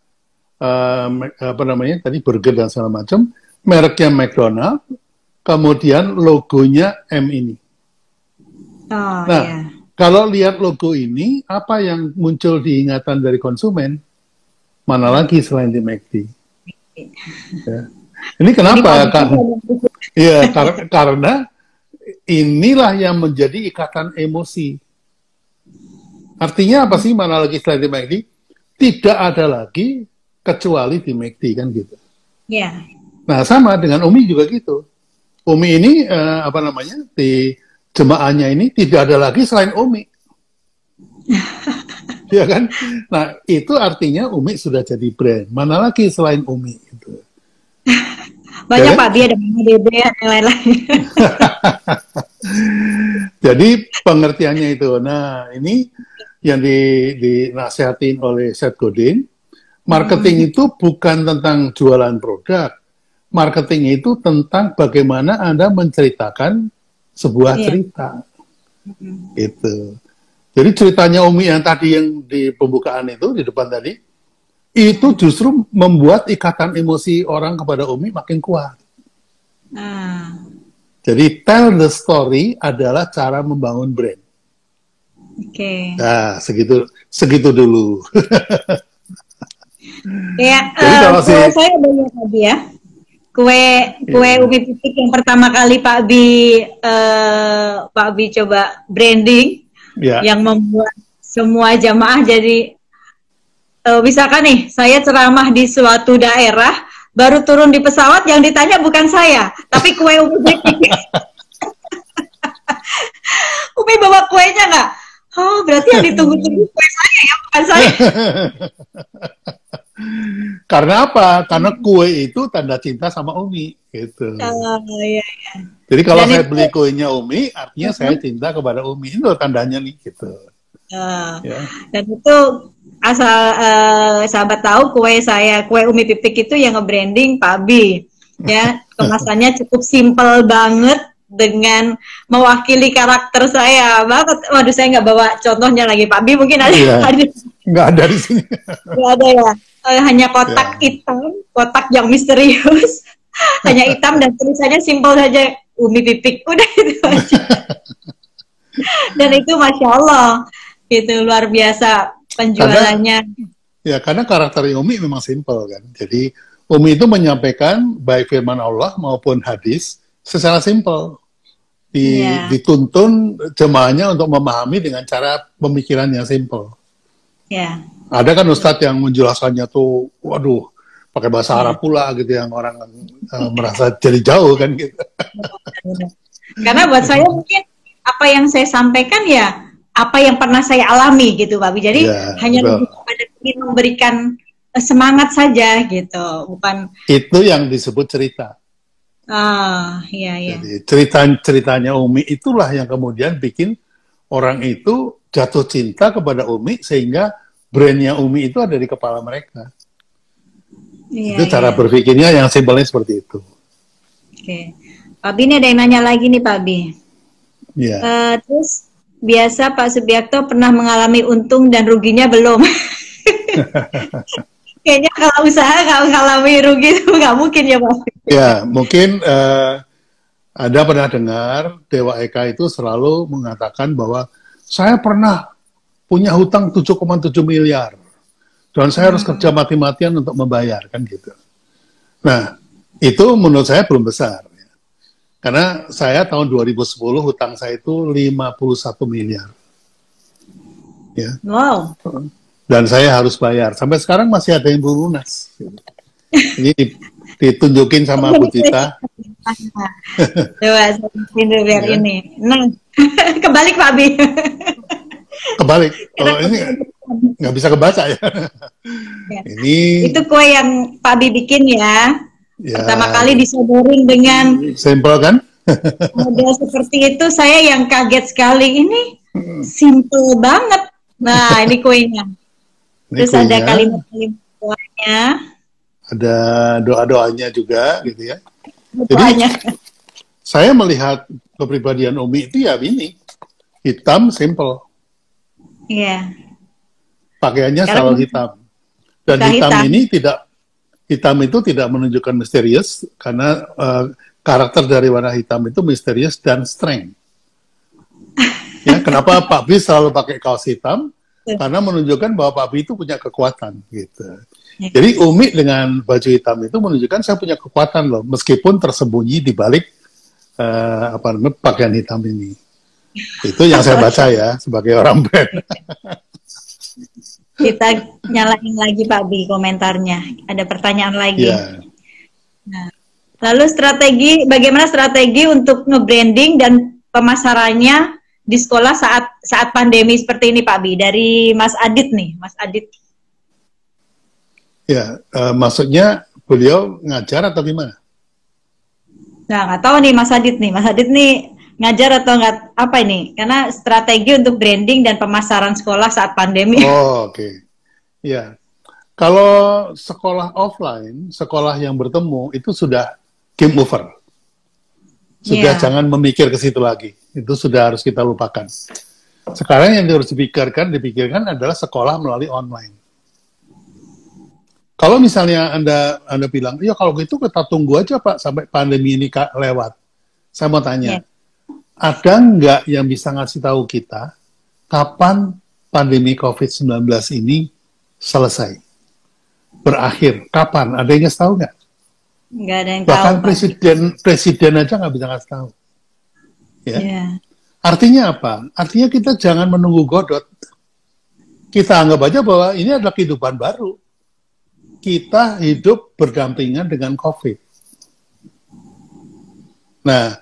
uh, apa namanya tadi burger dan segala macam, mereknya McDonald, kemudian logonya M ini. Oh, nah, yeah. kalau lihat logo ini, apa yang muncul di ingatan dari konsumen? Mana lagi selain di McD? Ya. Ini kenapa? Iya, karena, karena inilah yang menjadi ikatan emosi. Artinya apa sih mana lagi selain di McD? Tidak ada lagi kecuali di McD kan gitu. Iya. Nah sama dengan Umi juga gitu. Umi ini uh, apa namanya di jemaahnya ini tidak ada lagi selain Umi. <laughs> ya kan? Nah itu artinya Umi sudah jadi brand. Mana lagi selain Umi itu? <laughs> Banyak ya, Pak, dia ada Mama Dede dan lain-lain. <laughs> Jadi pengertiannya itu. Nah ini yang di, dinasihatin oleh Seth Godin, marketing hmm. itu bukan tentang jualan produk. Marketing itu tentang bagaimana Anda menceritakan sebuah yeah. cerita. Hmm. Itu. Jadi ceritanya Umi yang tadi yang di pembukaan itu di depan tadi, itu justru membuat ikatan emosi orang kepada Umi makin kuat. Hmm. Jadi tell the story adalah cara membangun brand. Oke. Okay. Nah, segitu segitu dulu. <laughs> ya, Jadi uh, kalau si... saya banyak tadi ya. Kue kue yeah. ubi pitik yang pertama kali Pak Bi uh, Pak Bi coba branding yeah. yang membuat semua jamaah jadi uh, misalkan nih saya ceramah di suatu daerah baru turun di pesawat yang ditanya bukan saya tapi kue ubi pitik. <laughs> <laughs> Umi bawa kuenya nggak? Oh, berarti yang ditunggu-tunggu <laughs> kue saya ya, bukan saya. <laughs> Karena apa? Karena kue itu tanda cinta sama Umi, gitu. Oh, iya, iya. Jadi kalau Dan saya itu... beli kuenya Umi, artinya uh -huh. saya cinta kepada Umi. Itu tandanya nih, gitu. Uh, ya. Dan itu asal uh, sahabat tahu kue saya, kue Umi Pipik itu yang nge-branding Pak Bi. Ya, <laughs> kemasannya cukup simple banget dengan mewakili karakter saya banget. Waduh, saya nggak bawa contohnya lagi Pak Bi mungkin ada. Iya. <laughs> ada. Nggak ada di sini. Nggak ada ya. Uh, hanya kotak yeah. hitam, kotak yang misterius. <laughs> hanya hitam dan tulisannya simpel saja Umi Pipik. <laughs> Udah itu aja. dan itu masya Allah, itu luar biasa penjualannya. Karena, ya karena karakter Umi memang simpel kan. Jadi Umi itu menyampaikan baik firman Allah maupun hadis secara simpel di, yeah. dituntun jemaahnya untuk memahami dengan cara pemikiran yang simple. Yeah. Ada kan Ustadz yang menjelaskannya tuh, waduh, pakai bahasa yeah. Arab pula gitu yang orang uh, merasa jadi jauh kan gitu. <laughs> Karena buat saya mungkin apa yang saya sampaikan ya apa yang pernah saya alami gitu Pak. Jadi yeah, hanya pada ingin memberikan eh, semangat saja gitu, bukan. Itu yang disebut cerita. Ah, iya iya. Jadi cerita ceritanya Umi itulah yang kemudian bikin orang itu jatuh cinta kepada Umi sehingga brandnya Umi itu ada di kepala mereka. Iya, itu cara iya. berpikirnya yang simpelnya seperti itu. Oke, Pak Bi ini ada yang nanya lagi nih Pak Bi. Iya. Uh, terus biasa Pak Subiakto pernah mengalami untung dan ruginya belum? <laughs> kayaknya kalau usaha kalau ngalami rugi itu <laughs> nggak mungkin ya Pak. Ya, mungkin uh, ada pernah dengar Dewa Eka itu selalu mengatakan bahwa saya pernah punya hutang 7,7 miliar dan saya hmm. harus kerja mati-matian untuk membayar kan gitu. Nah, itu menurut saya belum besar. Ya. Karena saya tahun 2010 hutang saya itu 51 miliar. Ya. Wow dan saya harus bayar. Sampai sekarang masih ada yang belum lunas. Ini ditunjukin sama Bu Tita. <laughs> Coba saya ya. ini. Nah, <laughs> kebalik Pak Abi. kebalik. <laughs> Oh, ini nggak bisa kebaca ya. ya. Ini itu kue yang Pak Abi bikin ya. ya. Pertama kali disodorin dengan sampel kan? model seperti itu saya yang kaget sekali. Ini hmm. simple banget. Nah, ini kuenya. Terus kuenya. ada kalimat-kalimat doanya. Ada doa-doanya juga gitu ya. Doanya. Jadi saya melihat kepribadian Umi itu ya ini hitam simple. Iya. Pakaiannya Karena selalu hitam. Dan hitam, hitam ini tidak hitam itu tidak menunjukkan misterius karena uh, karakter dari warna hitam itu misterius dan strength. <laughs> ya, kenapa Pak Bis selalu pakai kaos hitam? Karena menunjukkan bahwa Pak Bi itu punya kekuatan gitu. Ya. Jadi Umi dengan baju hitam itu menunjukkan saya punya kekuatan loh, meskipun tersembunyi di balik uh, apa namanya pakaian hitam ini. Itu yang saya baca ya sebagai orang brand. <laughs> Kita nyalain lagi Pak Bi komentarnya. Ada pertanyaan lagi. Ya. Nah, Lalu strategi, bagaimana strategi untuk nge-branding dan pemasarannya di sekolah saat saat pandemi seperti ini Pak Bi dari Mas Adit nih, Mas Adit. Ya, uh, maksudnya beliau ngajar atau gimana? Nah, nggak tahu nih Mas Adit nih, Mas Adit nih ngajar atau nggak apa ini? Karena strategi untuk branding dan pemasaran sekolah saat pandemi. Oh, oke. Okay. Ya, kalau sekolah offline, sekolah yang bertemu itu sudah game over. Sudah yeah. jangan memikir ke situ lagi. Itu sudah harus kita lupakan. Sekarang yang harus dipikirkan, dipikirkan adalah sekolah melalui online. Kalau misalnya Anda Anda bilang, ya kalau gitu kita tunggu aja Pak sampai pandemi ini lewat. Saya mau tanya, yeah. ada nggak yang bisa ngasih tahu kita kapan pandemi COVID-19 ini selesai? Berakhir, kapan? Ada yang ngasih tahu nggak? Nggak ada yang Bahkan tahu. presiden presiden aja nggak bisa ngasih tahu. Ya. Yeah. Artinya apa? Artinya kita jangan menunggu godot. Kita anggap aja bahwa ini adalah kehidupan baru. Kita hidup berdampingan dengan COVID. Nah,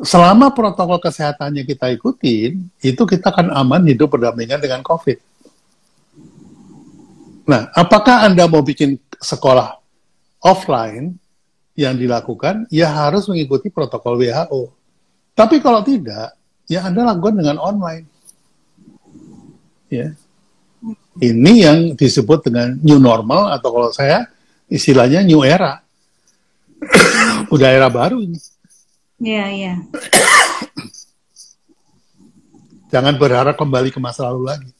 selama protokol kesehatannya kita ikutin, itu kita akan aman hidup berdampingan dengan COVID. Nah, apakah Anda mau bikin sekolah offline yang dilakukan ya harus mengikuti protokol WHO. Tapi kalau tidak, ya Anda lakukan dengan online. Ya. Ini yang disebut dengan new normal atau kalau saya istilahnya new era. <coughs> Udah era baru ini. Iya, iya. Jangan berharap kembali ke masa lalu lagi.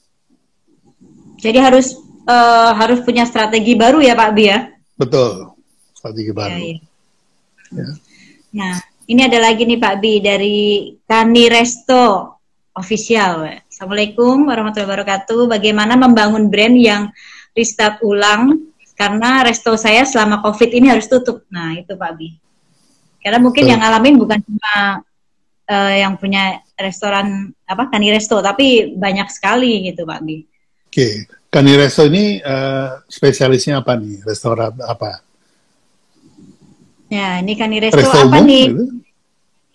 Jadi harus uh, harus punya strategi baru ya Pak Bi ya? Betul strategi baru. Ya, ya. Ya. Nah, ini ada lagi nih Pak Bi dari Kani Resto official. Assalamualaikum warahmatullahi wabarakatuh. Bagaimana membangun brand yang restart ulang karena resto saya selama COVID ini harus tutup. Nah, itu Pak Bi. Karena mungkin yang ngalamin bukan cuma uh, yang punya restoran apa Kani Resto, tapi banyak sekali gitu Pak Bi. Oke, okay. Kani Resto ini uh, spesialisnya apa nih? Restoran apa? Ya, ini kan resto, resto apa umum, nih? Gitu?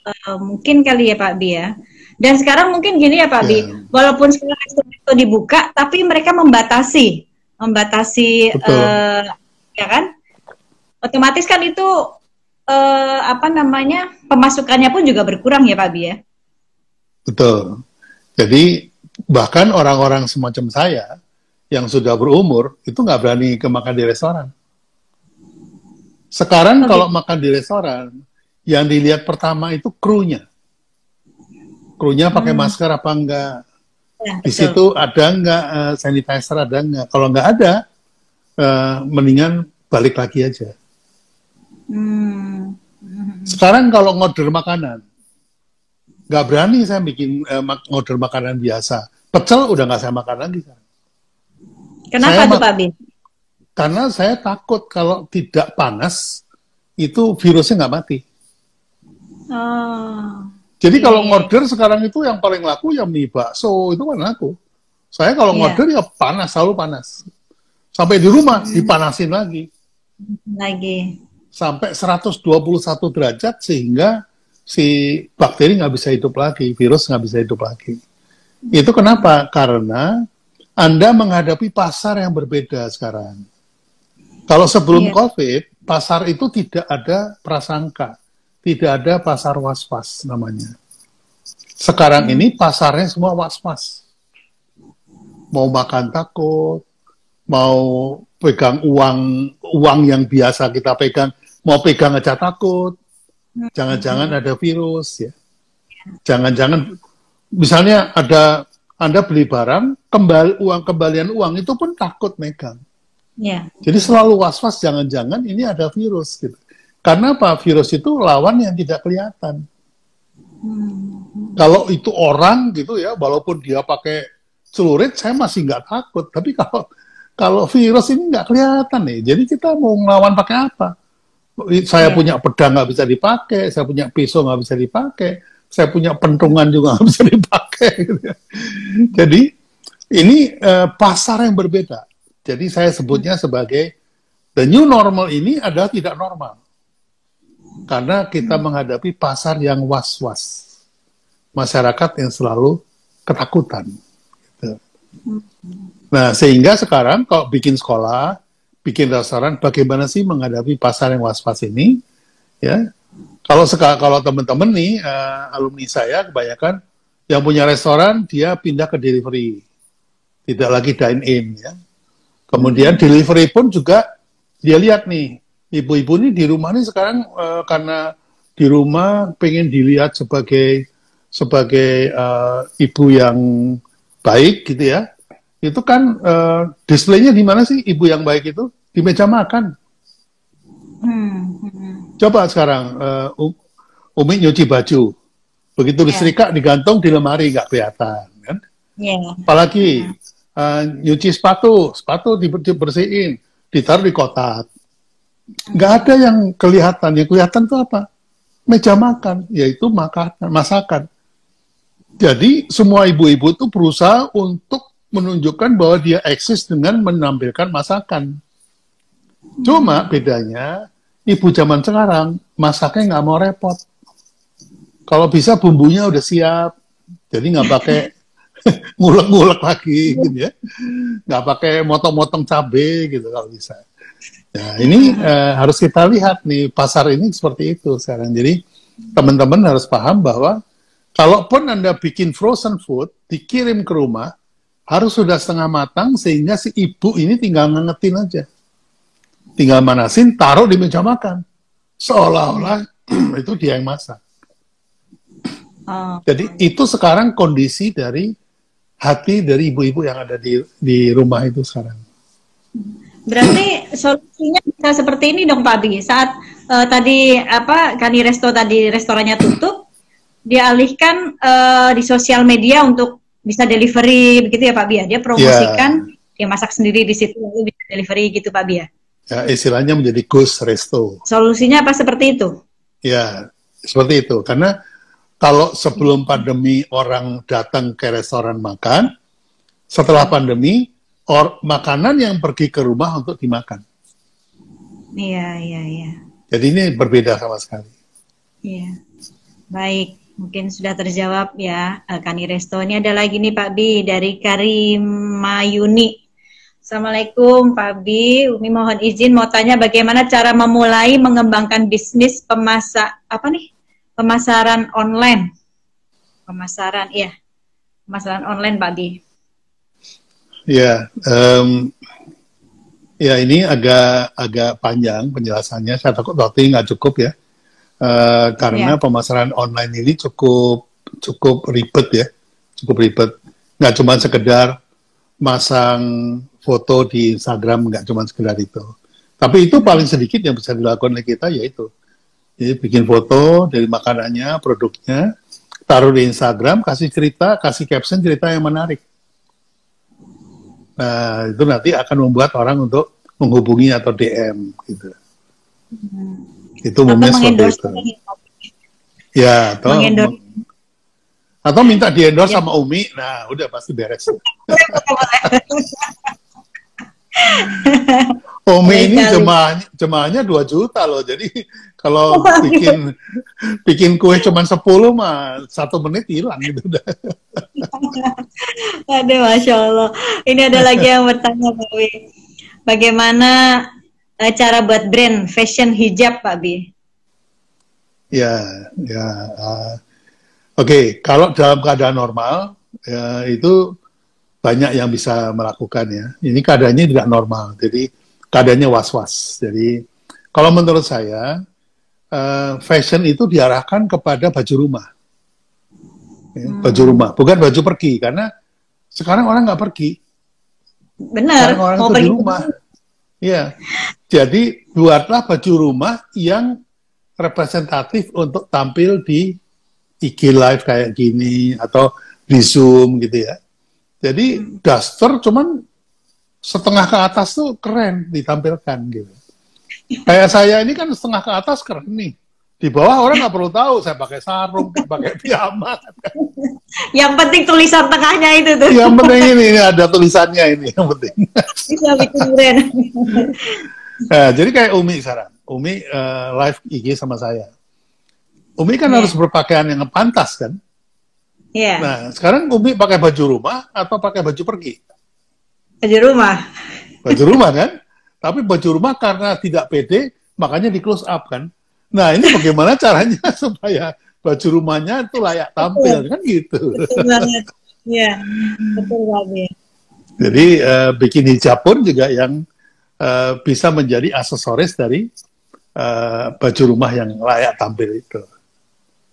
Uh, mungkin kali ya Pak Bi ya. Dan sekarang mungkin gini ya Pak ya. Bi, walaupun sekarang resto-resto dibuka, tapi mereka membatasi, membatasi, uh, ya kan? Otomatis kan itu uh, apa namanya pemasukannya pun juga berkurang ya Pak Bi ya. Betul. Jadi bahkan orang-orang semacam saya yang sudah berumur itu nggak berani ke makan di restoran. Sekarang okay. kalau makan di restoran, yang dilihat pertama itu krunya. Krunya pakai hmm. masker apa enggak? Ya, di situ ada enggak uh, sanitizer ada enggak? Kalau enggak ada, uh, mendingan balik lagi aja. Hmm. Sekarang kalau ngorder makanan, nggak berani saya bikin uh, ngorder makanan biasa. Pecel udah nggak saya makan lagi. Kenapa saya tuh Pak Bin? Karena saya takut kalau tidak panas, itu virusnya nggak mati. Oh. Jadi kalau yeah. ngorder sekarang itu yang paling laku ya mie bakso, itu kan laku. Saya kalau yeah. ngorder ya panas, selalu panas. Sampai di rumah hmm. dipanasin lagi. Lagi. Sampai 121 derajat sehingga si bakteri nggak bisa hidup lagi, virus nggak bisa hidup lagi. Itu kenapa? Karena Anda menghadapi pasar yang berbeda sekarang. Kalau sebelum yeah. COVID, pasar itu tidak ada prasangka, tidak ada pasar was-was namanya. Sekarang hmm. ini pasarnya semua was-was. Mau makan takut, mau pegang uang uang yang biasa kita pegang, mau pegang aja takut. Hmm. Jangan-jangan ada virus ya. Jangan-jangan misalnya ada Anda beli barang, kembali uang kembalian uang itu pun takut megang. Yeah. Jadi selalu was-was jangan-jangan ini ada virus gitu. Karena apa? Virus itu lawan yang tidak kelihatan. Hmm. Kalau itu orang gitu ya, walaupun dia pakai celurit, saya masih nggak takut. Tapi kalau kalau virus ini nggak kelihatan nih, jadi kita mau ngelawan pakai apa? Saya yeah. punya pedang nggak bisa dipakai, saya punya pisau nggak bisa dipakai, saya punya pentungan juga nggak bisa dipakai. Gitu ya. Jadi ini uh, pasar yang berbeda. Jadi saya sebutnya sebagai the new normal ini adalah tidak normal. karena kita menghadapi pasar yang was-was, masyarakat yang selalu ketakutan. Gitu. Nah, sehingga sekarang kalau bikin sekolah, bikin restoran, bagaimana sih menghadapi pasar yang was-was ini? Ya, kalau kalau teman-teman nih uh, alumni saya kebanyakan yang punya restoran dia pindah ke delivery, tidak lagi dine in ya. Kemudian delivery pun juga dia lihat nih ibu-ibu ini di rumah nih sekarang uh, karena di rumah pengen dilihat sebagai sebagai uh, ibu yang baik gitu ya. Itu kan uh, displaynya di mana sih ibu yang baik itu? Di meja makan. Hmm. hmm. Coba sekarang uh, Umi nyuci baju Begitu yeah. disetrika digantung di lemari nggak kelihatan kan. Yeah. Apalagi yeah. Uh, nyuci sepatu, sepatu dibersihin, ditaruh di kotak. Nggak ada yang kelihatan. Yang kelihatan itu apa? Meja makan, yaitu makanan, masakan. Jadi semua ibu-ibu itu berusaha untuk menunjukkan bahwa dia eksis dengan menampilkan masakan. Cuma bedanya ibu zaman sekarang masaknya nggak mau repot kalau bisa bumbunya udah siap, jadi nggak pakai <laughs> <laughs> ngulek-ngulek lagi gitu ya, nggak pakai motong-motong cabai gitu kalau bisa. Nah ini uh, harus kita lihat nih pasar ini seperti itu sekarang. Jadi teman-teman harus paham bahwa kalaupun anda bikin frozen food dikirim ke rumah harus sudah setengah matang sehingga si ibu ini tinggal ngangetin aja, tinggal manasin, taruh di meja makan, seolah-olah <clears throat> itu dia yang masak. Oh. Jadi itu sekarang kondisi dari hati dari ibu-ibu yang ada di di rumah itu sekarang. Berarti solusinya bisa seperti ini dong Pak Bi. Saat uh, tadi apa Kani Resto tadi restorannya tutup, dialihkan uh, di sosial media untuk bisa delivery begitu ya Pak Bi ya. Dia promosikan, yeah. dia masak sendiri di situ lalu bisa delivery gitu Pak Bi ya. Ya, istilahnya menjadi ghost resto. Solusinya apa seperti itu? Ya, seperti itu. Karena kalau sebelum pandemi orang datang ke restoran makan, setelah pandemi or, makanan yang pergi ke rumah untuk dimakan. Iya, iya, iya. Jadi ini berbeda sama sekali. Iya. Baik, mungkin sudah terjawab ya eh, Kani Resto. Ini ada lagi nih Pak Bi dari Karimayuni. Assalamualaikum Pak Bi, Umi mohon izin mau tanya bagaimana cara memulai mengembangkan bisnis pemasak apa nih pemasaran online. Pemasaran, iya. Pemasaran online, Pak Di. Ya, um, ya ini agak agak panjang penjelasannya. Saya takut waktu nggak cukup ya, uh, karena ya. pemasaran online ini cukup cukup ribet ya, cukup ribet. Nggak cuma sekedar masang foto di Instagram, nggak cuma sekedar itu. Tapi itu paling sedikit yang bisa dilakukan oleh kita yaitu jadi bikin foto dari makanannya, produknya, taruh di Instagram, kasih cerita, kasih caption cerita yang menarik. Nah, itu nanti akan membuat orang untuk menghubungi atau DM gitu. Hmm. Itu umumnya seperti itu. Ya, atau atau minta di endorse ya. sama Umi, nah udah pasti beres. <laughs> <laughs> Umi ini jemaahnya jemaahnya 2 juta loh. Jadi kalau <laughs> bikin bikin kue cuma 10 mah satu menit hilang gitu udah. <laughs> Aduh, masya Allah. Ini ada lagi yang bertanya Pak Bi. Bagaimana uh, cara buat brand fashion hijab Pak Bi? Ya, ya. Uh, Oke, okay. kalau dalam keadaan normal ya, itu banyak yang bisa melakukan ya. Ini keadaannya tidak normal, jadi keadaannya was-was. Jadi kalau menurut saya uh, fashion itu diarahkan kepada baju rumah, ya, hmm. baju rumah, bukan baju pergi karena sekarang orang nggak pergi. Benar. Sekarang orang mau pergi rumah. Iya. Jadi buatlah baju rumah yang representatif untuk tampil di IG live kayak gini atau di Zoom gitu ya. Jadi hmm. daster cuman setengah ke atas tuh keren ditampilkan gitu. Kayak saya ini kan setengah ke atas keren nih. Di bawah orang nggak perlu tahu saya pakai sarung, pakai piyama. Yang penting tulisan tengahnya itu tuh. Yang penting ini, ini ada tulisannya ini yang penting. Bisa bikin keren. nah, jadi kayak Umi sekarang. Umi uh, live IG sama saya. Umi kan yeah. harus berpakaian yang pantas kan? Iya. Yeah. Nah, sekarang Umi pakai baju rumah atau pakai baju pergi? Baju rumah. Baju rumah kan? Tapi baju rumah karena tidak pede, makanya di close up kan? Nah, ini bagaimana caranya <laughs> supaya baju rumahnya itu layak tampil betul. kan gitu. Betul banget. Iya, betul banget. Jadi uh, bikin hijab pun juga yang uh, bisa menjadi aksesoris dari uh, baju rumah yang layak tampil itu.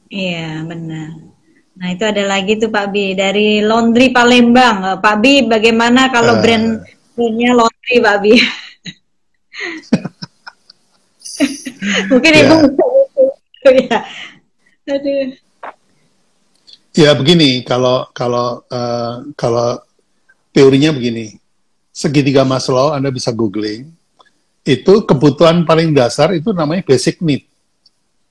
Iya, benar. Nah, itu ada lagi tuh Pak Bi dari Laundry Palembang. Pak Bi, bagaimana kalau uh, brand brandnya Laundry Pak Bi? <laughs> Mungkin ya. Ibu ya. Aduh. Ya begini, kalau kalau uh, kalau teorinya begini, segitiga Maslow Anda bisa googling, itu kebutuhan paling dasar itu namanya basic need.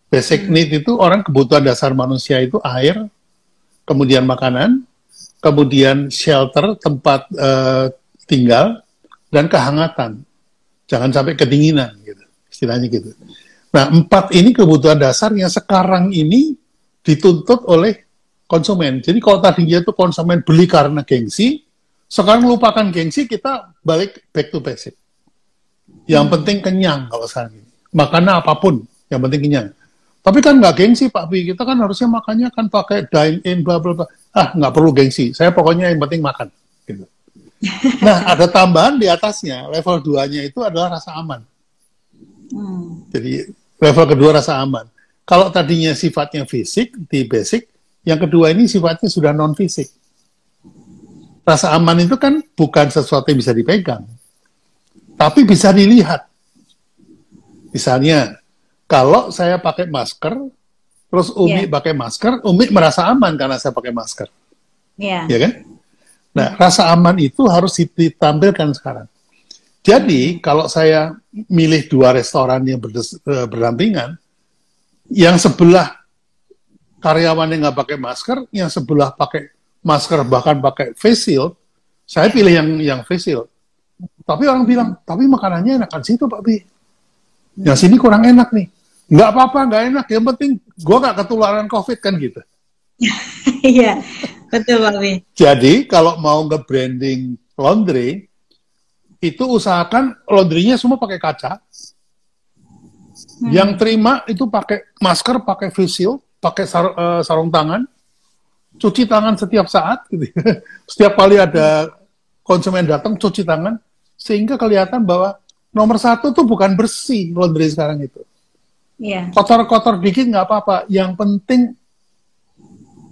Basic hmm. need itu orang kebutuhan dasar manusia itu air, kemudian makanan, kemudian shelter tempat uh, tinggal dan kehangatan. Jangan sampai kedinginan gitu, istilahnya gitu. Nah, empat ini kebutuhan dasar yang sekarang ini dituntut oleh konsumen. Jadi kalau tadinya itu konsumen beli karena gengsi, sekarang lupakan gengsi, kita balik back to basic. Yang hmm. penting kenyang kalau sekarang ini. Makannya apa pun, yang penting kenyang. Tapi kan nggak gengsi Pak Bi, kita kan harusnya makannya kan pakai dine in, bla bla bla. Ah, nggak perlu gengsi, saya pokoknya yang penting makan. Gitu. <laughs> Nah, ada tambahan di atasnya, level 2-nya itu adalah rasa aman. Hmm. Jadi Level kedua rasa aman. Kalau tadinya sifatnya fisik di basic, yang kedua ini sifatnya sudah non fisik. Rasa aman itu kan bukan sesuatu yang bisa dipegang, tapi bisa dilihat. Misalnya, kalau saya pakai masker, terus Umi yeah. pakai masker, Umi merasa aman karena saya pakai masker. Iya. Yeah. Ya kan? Nah, rasa aman itu harus ditampilkan sekarang. Jadi kalau saya milih dua restoran yang berdes, uh, berdampingan, yang sebelah karyawannya nggak pakai masker, yang sebelah pakai masker bahkan pakai face shield, saya pilih yang yang face shield. Tapi orang bilang, tapi makanannya enakan situ Pak Bi. Yang sini kurang enak nih. Nggak apa-apa, nggak enak. Yang penting gue nggak ketularan COVID kan gitu. <laughs> Iya, betul Pak. Jadi kalau mau nge-branding laundry, itu usahakan laundrynya semua pakai kaca. Hmm. Yang terima itu pakai masker, pakai face shield, pakai sar, uh, sarung tangan, cuci tangan setiap saat. Gitu. <laughs> setiap kali ada konsumen datang cuci tangan, sehingga kelihatan bahwa nomor satu tuh bukan bersih laundry sekarang itu. Yeah. Kotor-kotor dikit nggak apa-apa. Yang penting,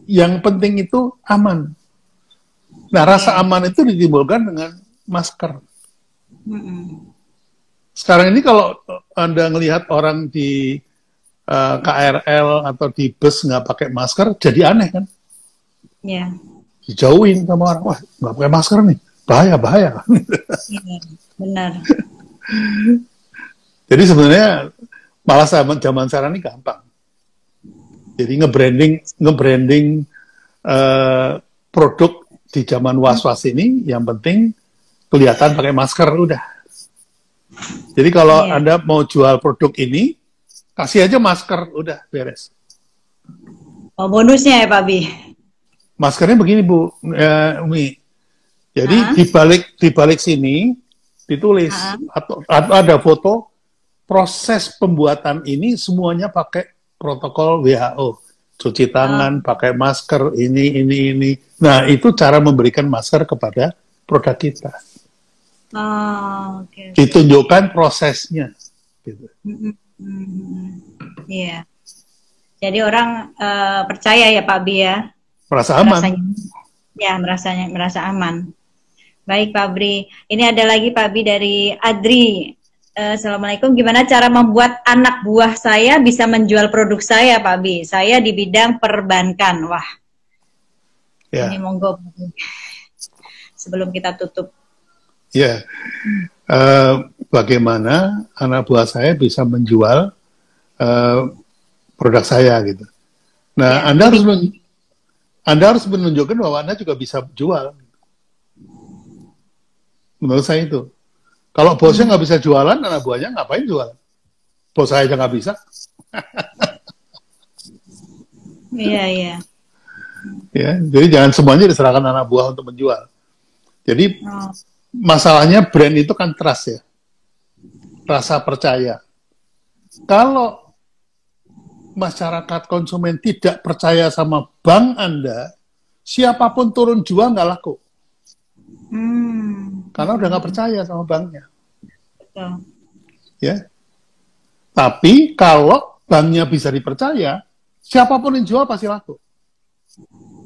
yang penting itu aman. Nah, rasa iya. aman itu ditimbulkan dengan masker. Sekarang ini kalau Anda melihat orang di uh, eh, KRL atau di bus nggak pakai masker, jadi aneh kan? Iya. Yeah. Dijauhin sama orang, wah nggak pakai masker nih, bahaya, bahaya. Iya, benar. <laughs> jadi sebenarnya malah zaman zaman sekarang ini gampang. Jadi nge-branding, nge-branding uh, produk di zaman was-was ini, yang penting kelihatan pakai masker udah. Jadi kalau iya. Anda mau jual produk ini, kasih aja masker, udah beres. Oh, bonusnya ya Pak Bi? Maskernya begini Bu, uh, Umi. Jadi uh -huh. di balik di balik sini ditulis uh -huh. atau, atau ada foto proses pembuatan ini semuanya pakai protokol WHO. Cuci tangan, uh. pakai masker, ini, ini, ini. Nah, itu cara memberikan masker kepada produk kita. Oh, okay, okay. Ditunjukkan prosesnya. Gitu. Mm-hmm. Iya. Jadi orang uh, percaya ya Pak Bi ya. Merasa aman. Merasanya, ya, merasanya merasa aman. Baik Pak Bri. Ini ada lagi Pak Bi dari Adri. Uh, Assalamualaikum. Gimana cara membuat anak buah saya bisa menjual produk saya, Pak Bi? Saya di bidang perbankan. Wah. Ya. Ini monggo. Sebelum kita tutup Ya, uh, bagaimana anak buah saya bisa menjual uh, produk saya gitu. Nah, ya, Anda harus men Anda harus menunjukkan bahwa Anda juga bisa jual. Menurut saya itu. Kalau bosnya nggak bisa jualan, anak buahnya ngapain jual? bos saya aja nggak bisa. Iya, iya. Ya, jadi jangan semuanya diserahkan anak buah untuk menjual. Jadi oh. masalahnya brand itu kan trust ya, rasa percaya. Kalau masyarakat konsumen tidak percaya sama bank Anda, siapa pun turun jual nggak laku. Hmm. Karena udah nggak percaya sama banknya. Betul. Ya. Tapi kalau banknya bisa dipercaya, siapa pun yang jual pasti laku.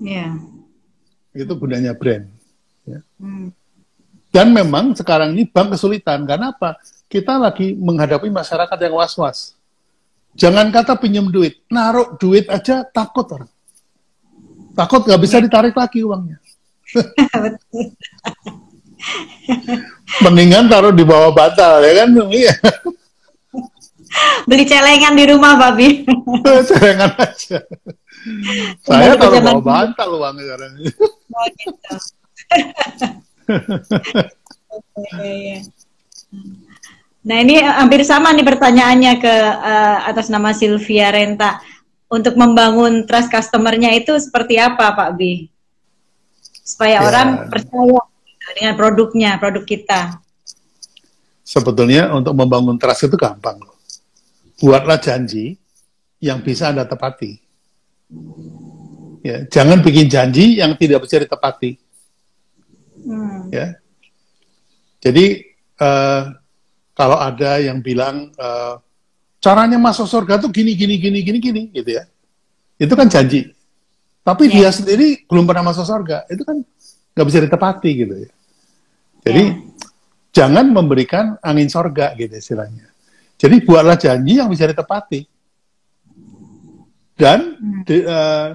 Iya. Yeah. Itu gunanya brand. Ya. Hmm. Dan memang sekarang ini bank kesulitan. Karena apa? Kita lagi menghadapi masyarakat yang was-was. Jangan kata pinjam duit, naruh duit aja takut orang. Takut nggak bisa ditarik lagi uangnya. Mendingan taruh di bawah bantal ya kan? Iya. Beli celengan di rumah, Babi. celengan aja. Saya taruh bawah bantal uangnya sekarang. Oh, gitu. Nah ini hampir sama nih pertanyaannya ke uh, atas nama Sylvia Renta. Untuk membangun trust customernya itu seperti apa Pak B? Supaya ya. orang percaya dengan produknya, produk kita. Sebetulnya untuk membangun trust itu gampang Buatlah janji yang bisa Anda tepati. Ya, jangan bikin janji yang tidak bisa ditepati. Hmm. Ya. Jadi uh, kalau ada yang bilang uh, caranya masuk surga tuh gini gini gini gini gini gitu ya. Itu kan janji. Tapi yeah. dia sendiri belum pernah masuk surga. Itu kan nggak bisa ditepati gitu ya. Jadi yeah. jangan memberikan angin surga gitu istilahnya. Jadi buatlah janji yang bisa ditepati. Dan hmm. di, uh,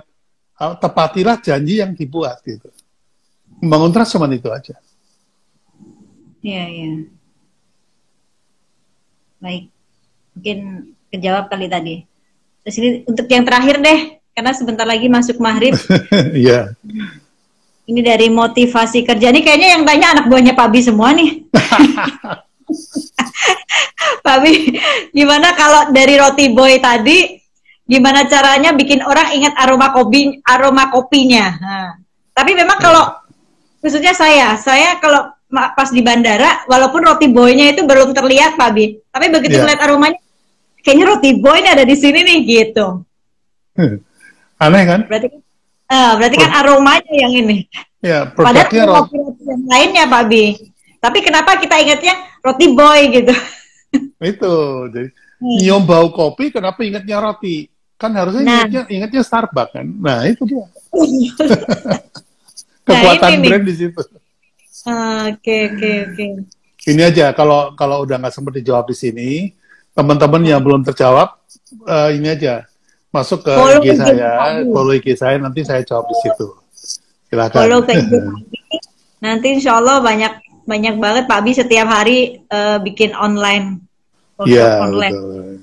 tepatilah janji yang dibuat gitu. Membangun trust cuma itu aja. Iya, iya. Baik. Mungkin kejawab kali tadi. Terus ini untuk yang terakhir deh, karena sebentar lagi masuk maghrib. <laughs> Iya. ini dari motivasi kerja. Ini kayaknya yang tanya anak buahnya Pak Bi semua nih. <laughs> Pak Bi, gimana kalau dari roti boy tadi gimana caranya bikin orang ingat aroma kopi aroma kopinya. Nah, tapi memang kalau khususnya saya, saya kalau pas di bandara, walaupun roti boynya itu belum terlihat Pak Bi, tapi begitu yeah. melihat aromanya, kayaknya roti boy ini ada di sini nih gitu. Hmm. Aneh kan? Berarti, uh, berarti kan aromanya yang ini. Ya, Padahal roti, roti yang lainnya Pak Bi. Tapi kenapa kita ingatnya roti boy gitu? <laughs> Itu, jadi hmm. nyium bau kopi, kenapa ingatnya roti? Kan harusnya nah. ingatnya, ingatnya Starbucks kan. Nah itu dia. <laughs> Kekuatan nah, brand di situ. Oke oke oke. Ini aja kalau kalau udah nggak sempat dijawab di sini, teman-teman yang belum terjawab, uh, ini aja masuk ke follow IG saya, follow IG saya, nanti saya jawab di situ. Silakan. Follow ke <laughs> IG Nanti insya Allah banyak banyak banget Pak Bi setiap hari uh, bikin online. Iya, betul.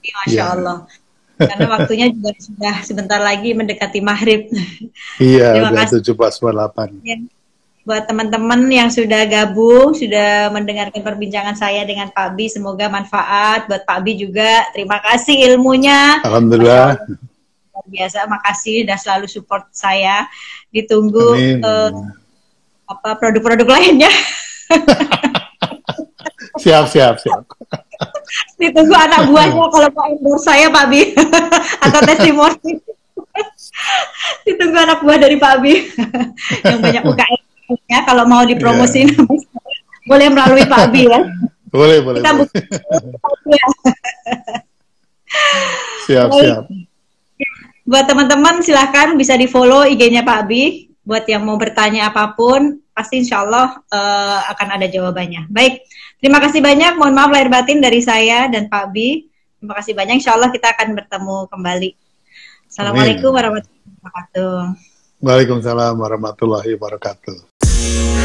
Masya ya. Allah karena waktunya <laughs> juga sudah sebentar lagi mendekati maghrib. Iya, Terima kasih. 7.48. Ya. Buat teman-teman yang sudah gabung, sudah mendengarkan perbincangan saya dengan Pak Bi, semoga manfaat buat Pak Bi juga. Terima kasih ilmunya. Alhamdulillah. Luar biasa, makasih sudah selalu support saya. Ditunggu uh, apa produk-produk lainnya. <laughs> siap, siap, siap. Ditunggu anak buahnya kalau mau endorse saya Pak Bi <laughs> atau testimoni. <laughs> Ditunggu anak buah dari Pak Bi yang banyak UKM ya kalau mau dipromosin yeah. <laughs> boleh melalui Pak Bi ya. Boleh, boleh. Kita boleh. Ya. siap, siap. Buat teman-teman silahkan bisa di follow IG-nya Pak Bi. Buat yang mau bertanya apa pun, pasti insya Allah uh, akan ada jawabannya. Baik, terima kasih banyak. Mohon maaf lahir batin dari saya dan Pak Bi. Terima kasih banyak. Insya Allah kita akan bertemu kembali. Assalamualaikum warahmatullahi wabarakatuh. Waalaikumsalam warahmatullahi wabarakatuh. Peace.